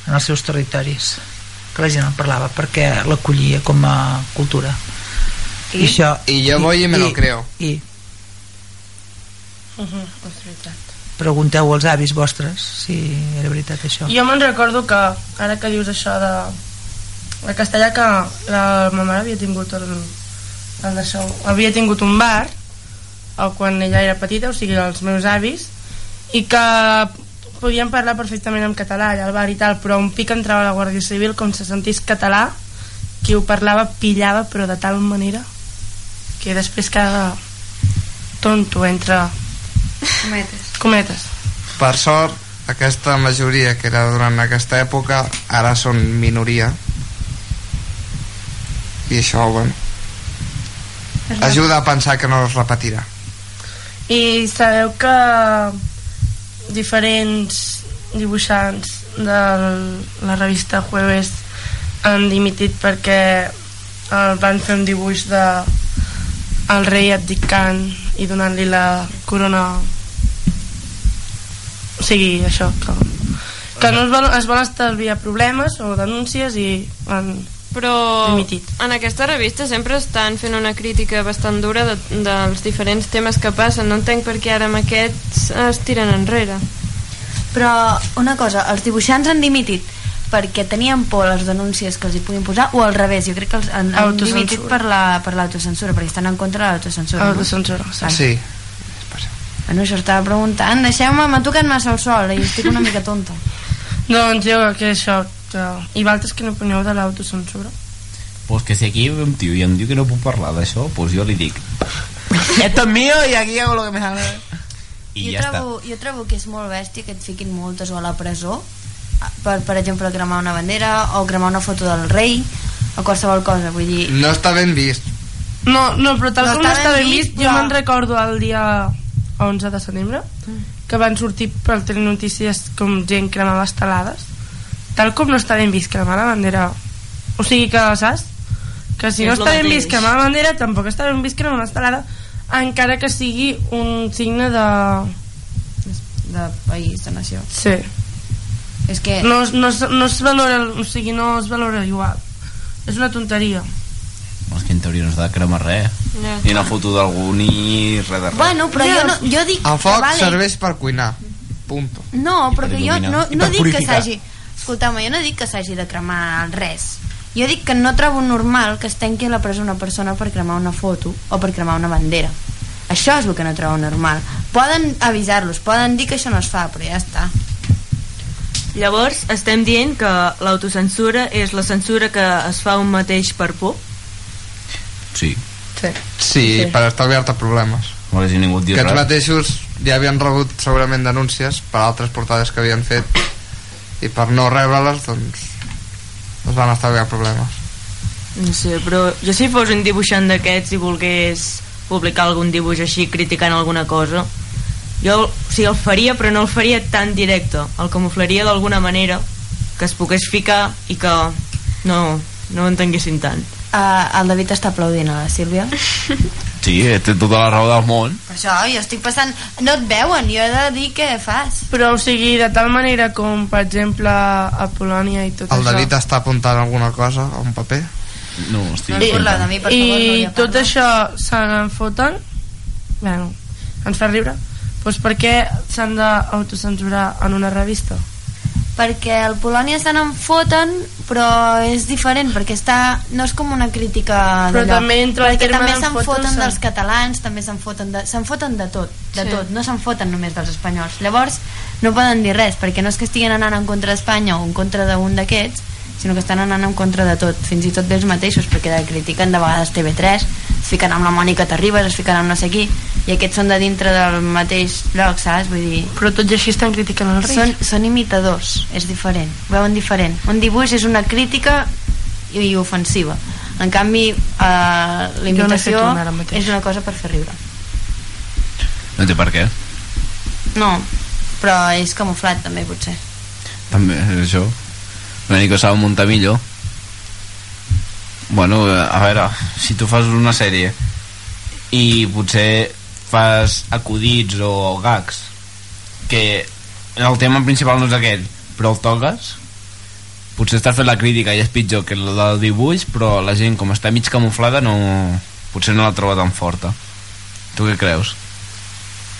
en els seus territoris que la gent en parlava perquè l'acollia com a cultura I? i, això, I jo voy y me lo creo. i uh -huh, és veritat. Pregunteu als avis vostres si era veritat això. Jo me'n recordo que, ara que dius això de la castellà, que la, ma mare havia tingut el, el d'això, havia tingut un bar o quan ella era petita, o sigui, els meus avis, i que podien parlar perfectament en català allà al bar i tal, però un pic entrava la Guàrdia Civil com se sentís català qui ho parlava pillava però de tal manera que després cada tonto entre cometes. Cometes. Per sort, aquesta majoria que era durant aquesta època ara són minoria. I això, bueno ajuda a pensar que no es repetirà. I sabeu que diferents dibuixants de la revista Jueves han dimitit perquè el van fer un dibuix de el rei abdicant i donant-li la corona. O sigui, això que, que no es vol, es vol estalviar problemes o denúncies i han però dimitit. en aquesta revista sempre estan fent una crítica bastant dura de, dels diferents temes que passen. No entenc per què ara amb aquests es tiren enrere. Però una cosa, els dibuixants han dimitit perquè tenien por a les denúncies que els hi puguin posar o al revés, jo crec que els han, han dimitit per la- per l'autocensura perquè estan en contra de l'autocensura Autocensura, no? sí Bueno, això estava preguntant deixeu-me, m'ha tocat massa el sol i estic una mica tonta Doncs jo que això que... I valtres que no opineu de l'autocensura? Pues que si aquí ve un tio i em diu que no puc parlar d'això, pues jo li dic Esto es mío y aquí hago lo que me gana". I jo, ja està. trobo, jo trobo que és molt bèstia que et fiquin multes o a la presó per, per exemple, cremar una bandera o cremar una foto del rei o qualsevol cosa, vull dir no està ben vist No, no però tal No com està està ben ben vist, vist, jo me'n recordo el dia 11 de setembre que van sortir per telenotícies com gent cremava estelades tal com no està ben vist cremar la bandera o sigui que, saps? que si És no està ben mateix. vist cremar la bandera tampoc està ben vist cremar una estelada encara que sigui un signe de... de país, de nació Sí. És que No, no, no es valora, o sigui, no es valora igual. És una tonteria. És que en teoria no s'ha de cremar res Ja. Ni una foto d'algú ni res de res bueno, però jo, no, jo dic el foc que vale, serveix per cuinar punto No, I però per que jo no, no dic que s'hagi... Escolteu-me, jo no dic que s'hagi de cremar res. Jo dic que no trobo normal que es tanqui a la presó una persona per cremar una foto o per cremar una bandera. Això és el que no trobo normal. Poden avisar-los, poden dir que això no es fa, però ja està. Llavors, estem dient que l'autocensura és la censura que es fa un mateix per por? Sí Sí, sí, Sí. per estalviar-te problemes Bueno, si ningú diu que res. mateixos ja havien rebut segurament denúncies per altres portades que havien fet i per no rebre-les doncs es van estalviar problemes. No sé, però jo si fos un dibuixant d'aquests i volgués publicar algun dibuix així criticant alguna cosa, jo o sigui, el faria però no el faria tan directe, el camuflaria d'alguna manera que es pogués ficar i que no, no ho entenguessin tant. Uh, el David està aplaudint a la Sílvia. Sí, té tota la raó del món. Per això, jo estic passant... No et veuen, jo he de dir què fas. Però, o sigui, de tal manera com, per exemple, a Polònia i tot El això. David està apuntant alguna cosa a un paper. No, estic... No parla de mi, per favor, I Núria, tot parla. això se n'en foten bueno, ens fa riure doncs per què s'han d'autocensurar en una revista? perquè el Polònia se n'en foten però és diferent perquè està, no és com una crítica Però també entre el perquè terme també se'n foten foten se'n- dels catalans també se'n foten, de, se'n foten de tot de Sí. tot, no se'n foten només dels espanyols llavors no poden dir res perquè no és que estiguin anant en contra d'Espanya o en contra d'un d'aquests sinó que estan anant en contra de tot fins i tot d'ells mateixos perquè critiquen de vegades TV3 es fiquen amb la Mònica Terribas es fiquen amb no sé qui i aquests són de dintre del mateix lloc, saps? Vull dir, però tot i així estan criticant el rei són, són imitadors, és diferent ho veuen diferent, un dibuix és una crítica i, i ofensiva en canvi eh, la imitació mateix. és una cosa per fer riure No té per què. no, però és camuflat també potser També és això. Una mica s'ha de muntar millor. Bueno, a veure, si tu fas una sèrie i potser fas acudits o gags que el tema principal no és aquest però el toques potser estàs fent la crítica i és pitjor que el del dibuix però la gent com està mig camuflada no, potser no la troba tan forta tu què creus?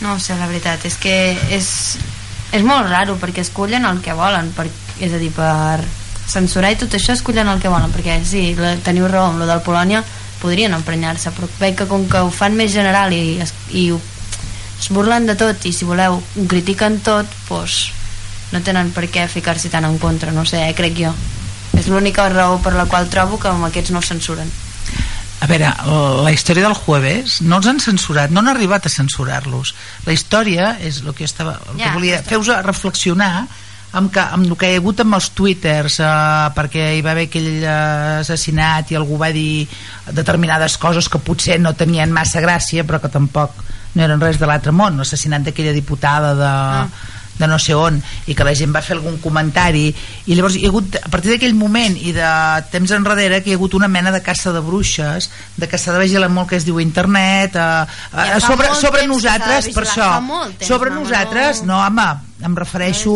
no ho sé, la veritat és que és, és molt raro perquè escollen el que volen per, és a dir, per censurar i tot això escollen el que volen perquè sí, la, teniu raó amb lo del Polònia podrien emprenyar-se però veig que com que ho fan més general i, es, i ho, es burlen de tot i si voleu ho critiquen tot doncs no tenen per què ficar-s'hi tan en contra no sé, eh, crec jo. És l'única raó per la qual trobo que amb aquests no es censuren A veure, la història del jueves no els han censurat, no han arribat a censurar-los. La història és el que jo estava, el Ja, que volia, està. feu-vos reflexionar amb, que, amb el que hi ha hagut amb els twitters eh, perquè hi va haver aquell eh, assassinat i algú va dir determinades coses que potser no tenien massa gràcia però que tampoc no eren res de l'altre món l'assassinat d'aquella diputada de, de no sé on i que la gent va fer algun comentari i llavors hi ha hagut, a partir d'aquell moment i de temps enrere que hi ha hagut una mena de caça de bruixes de que s'ha de vigilar molt que es diu internet eh, Ja eh, fa sobre, sobre nosaltres per això temps, sobre mama, nosaltres no. no home, em refereixo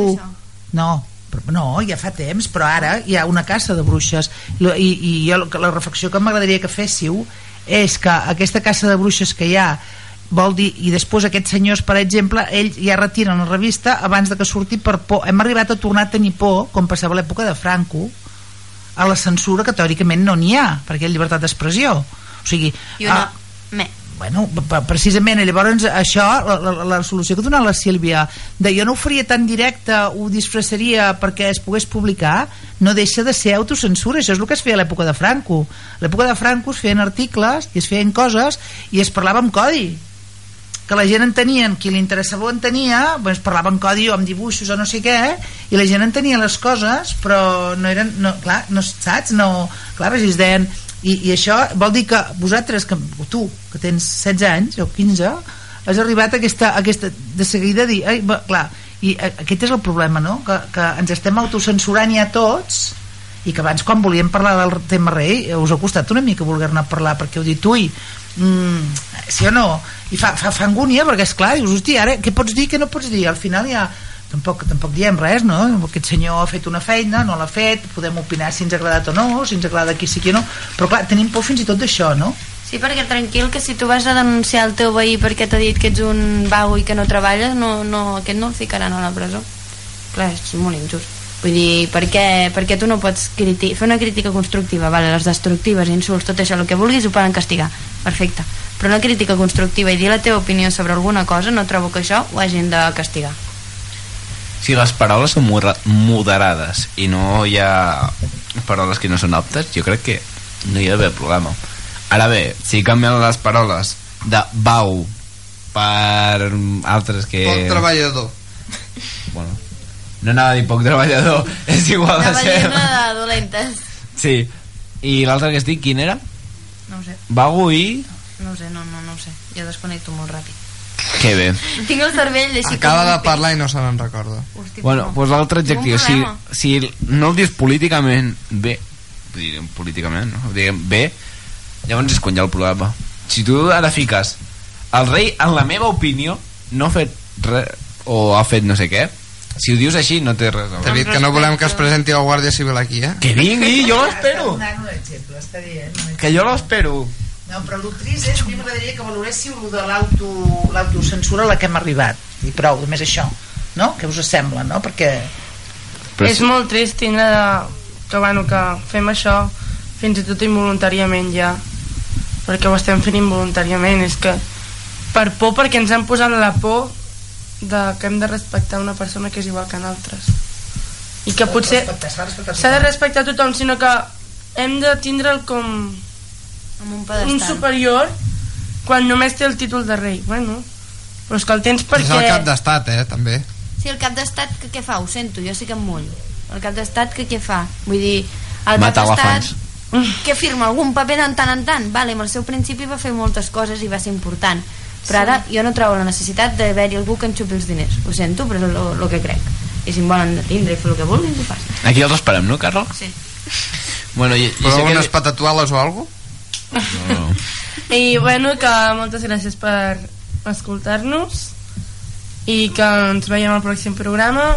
no, però- no, ja fa temps però ara hi ha una caça de bruixes i, i jo, la reflexió que m'agradaria que féssiu és que aquesta caça de bruixes que hi ha vol dir, i després aquests senyors per exemple, ells ja retiren la revista abans de que surti per por, hem arribat a tornar a tenir por, com passava a l'època de Franco a la censura que teòricament no n'hi ha, perquè hi ha llibertat d'expressió. O sigui, i una... ah, me, bueno, precisament llavors això, la, la, la solució que donat la Sílvia de jo no ho faria tan directe ho disfressaria perquè es pogués publicar no deixa de ser autocensura. Això és el que es feia a l'època de Franco. A l'època de Franco es feien articles i es feien coses i es parlava amb codi que la gent entenien, qui li interessava ho entenia, doncs parlava en codi o amb dibuixos o no sé què, i la gent entenia les coses, però no eren, no, clar, no saps, no, clar, es deien, i, i això vol dir que vosaltres, que, o tu, que tens 16 anys o 15, has arribat a aquesta, a aquesta de seguida a dir, ai, va, clar, i a- aquest és el problema, no? Que, que ens estem autocensurant ja tots, i que abans quan volíem parlar del tema rei us ha costat una mica voler-ne parlar perquè heu dit, ui, mm, sí o no? I fa, fa, fa angúnia perquè és clar, dius, hosti, ara què pots dir, què no pots dir? Al final ja tampoc, tampoc diem res, no? Aquest senyor ha fet una feina, no l'ha fet, podem opinar si ens ha agradat o no, si ens agrada qui sí qui no, però clar, tenim por fins i tot d'això, no? Sí, perquè tranquil, que si tu vas a denunciar el teu veí perquè t'ha dit que ets un vago i que no treballes, no, no, aquest no el ficaran a la presó. Clar, és molt injust. Vull dir, per què, per què tu no pots fer una crítica constructiva, vale, les destructives, insults, tot això, el que vulguis ho poden castigar, perfecte. Però una crítica constructiva i dir la teva opinió sobre alguna cosa, no trobo que això ho hagin de castigar. Si les paraules són moderades i no hi ha paraules que no són aptes, jo crec que no hi ha d'haver problema. Ara bé, si canvien les paraules de bau per altres que... Poc treballador. Bueno, no anava a dir poc treballador, és igual de Anava a dir ser... una de dolentes. Sí. I l'altre que estic, quin era? No ho sé, Vago i... no ho sé, no, no, no ho sé. Jo desconnecto molt ràpid. Que bé. Tinc el cervell així Acaba com de parlar i no se n'en recorda. Hosti, Bueno, no. doncs l'altre adjectiu, si, si no el dius políticament bé, dir, políticament, no? Diguem bé, llavors és quan hi ha el problema. Si tu ara fiques el rei, en la meva opinió, no ha fet res, o ha fet no sé què, si ho dius així no té res veure. David, que no volem que es presenti el Guàrdia Civil aquí, eh? Que vingui, jo l'espero. Que jo l'espero. No, però el trist és, a mi m'agradaria que valoréssiu lo de l'auto- l'autocensura a la que hem arribat. I prou, només això. No? Què us sembla, no? Perquè... Però és molt trist tindre de, que, bueno, que fem això fins i tot involuntàriament ja perquè ho estem fent involuntàriament és que per por perquè ens han posat la por de que hem de respectar una persona que és igual que nosaltres i que potser s'ha de respectar tothom sinó que hem de tindre'l com Amb un un pedestal. superior quan només té el títol de rei bueno, però és que el tens perquè És el cap d'estat, eh, també. Sí, el cap d'estat que què fa? Ho sento, jo sí que em mullo. El cap d'estat que què fa? Vull dir, el Matar cap d'estat que firma algun paper de tant en tant vale, amb el seu principi va fer moltes coses i va ser important però ara jo no trobo la necessitat d'haver-hi algú que em xupi els diners ho sento, però és el que crec i si em volen tindre i fer el que vulguin, ho fas Aquí els esperem, no, Carlo? Sí. Bueno, i, i Però sé algunes que... patatuales o alguna No. I bueno, que moltes gràcies per escoltar-nos i que ens veiem al pròxim programa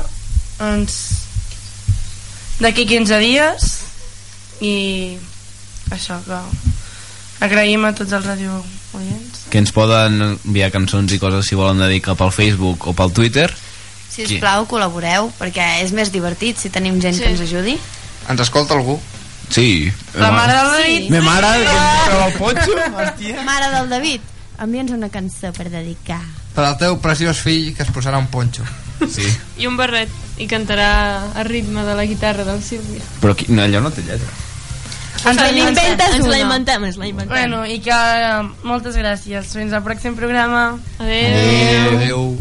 ens d'aquí 15 dies i això que agraïm a tots els radio oients que ens poden enviar cançons i coses si volen dedicar pel Facebook o pel Twitter si us plau col·laboreu perquè és més divertit si tenim gent sí. que ens ajudi Ens escolta algú? Sí. La mare del David. Me mare, que em el potxo. Hòstia. Mare del David, envia'ns una cançó per dedicar. Per al teu preciós fill que es posarà un ponxo. Sí. I un barret i cantarà a ritme de la guitarra del Sílvia. Però qui, no, allò no té lletra. Ens la inventes Ens la inventem, ens la inventem. Bueno, i que eh, moltes gràcies. Fins al pròxim programa. Adéu. Adéu.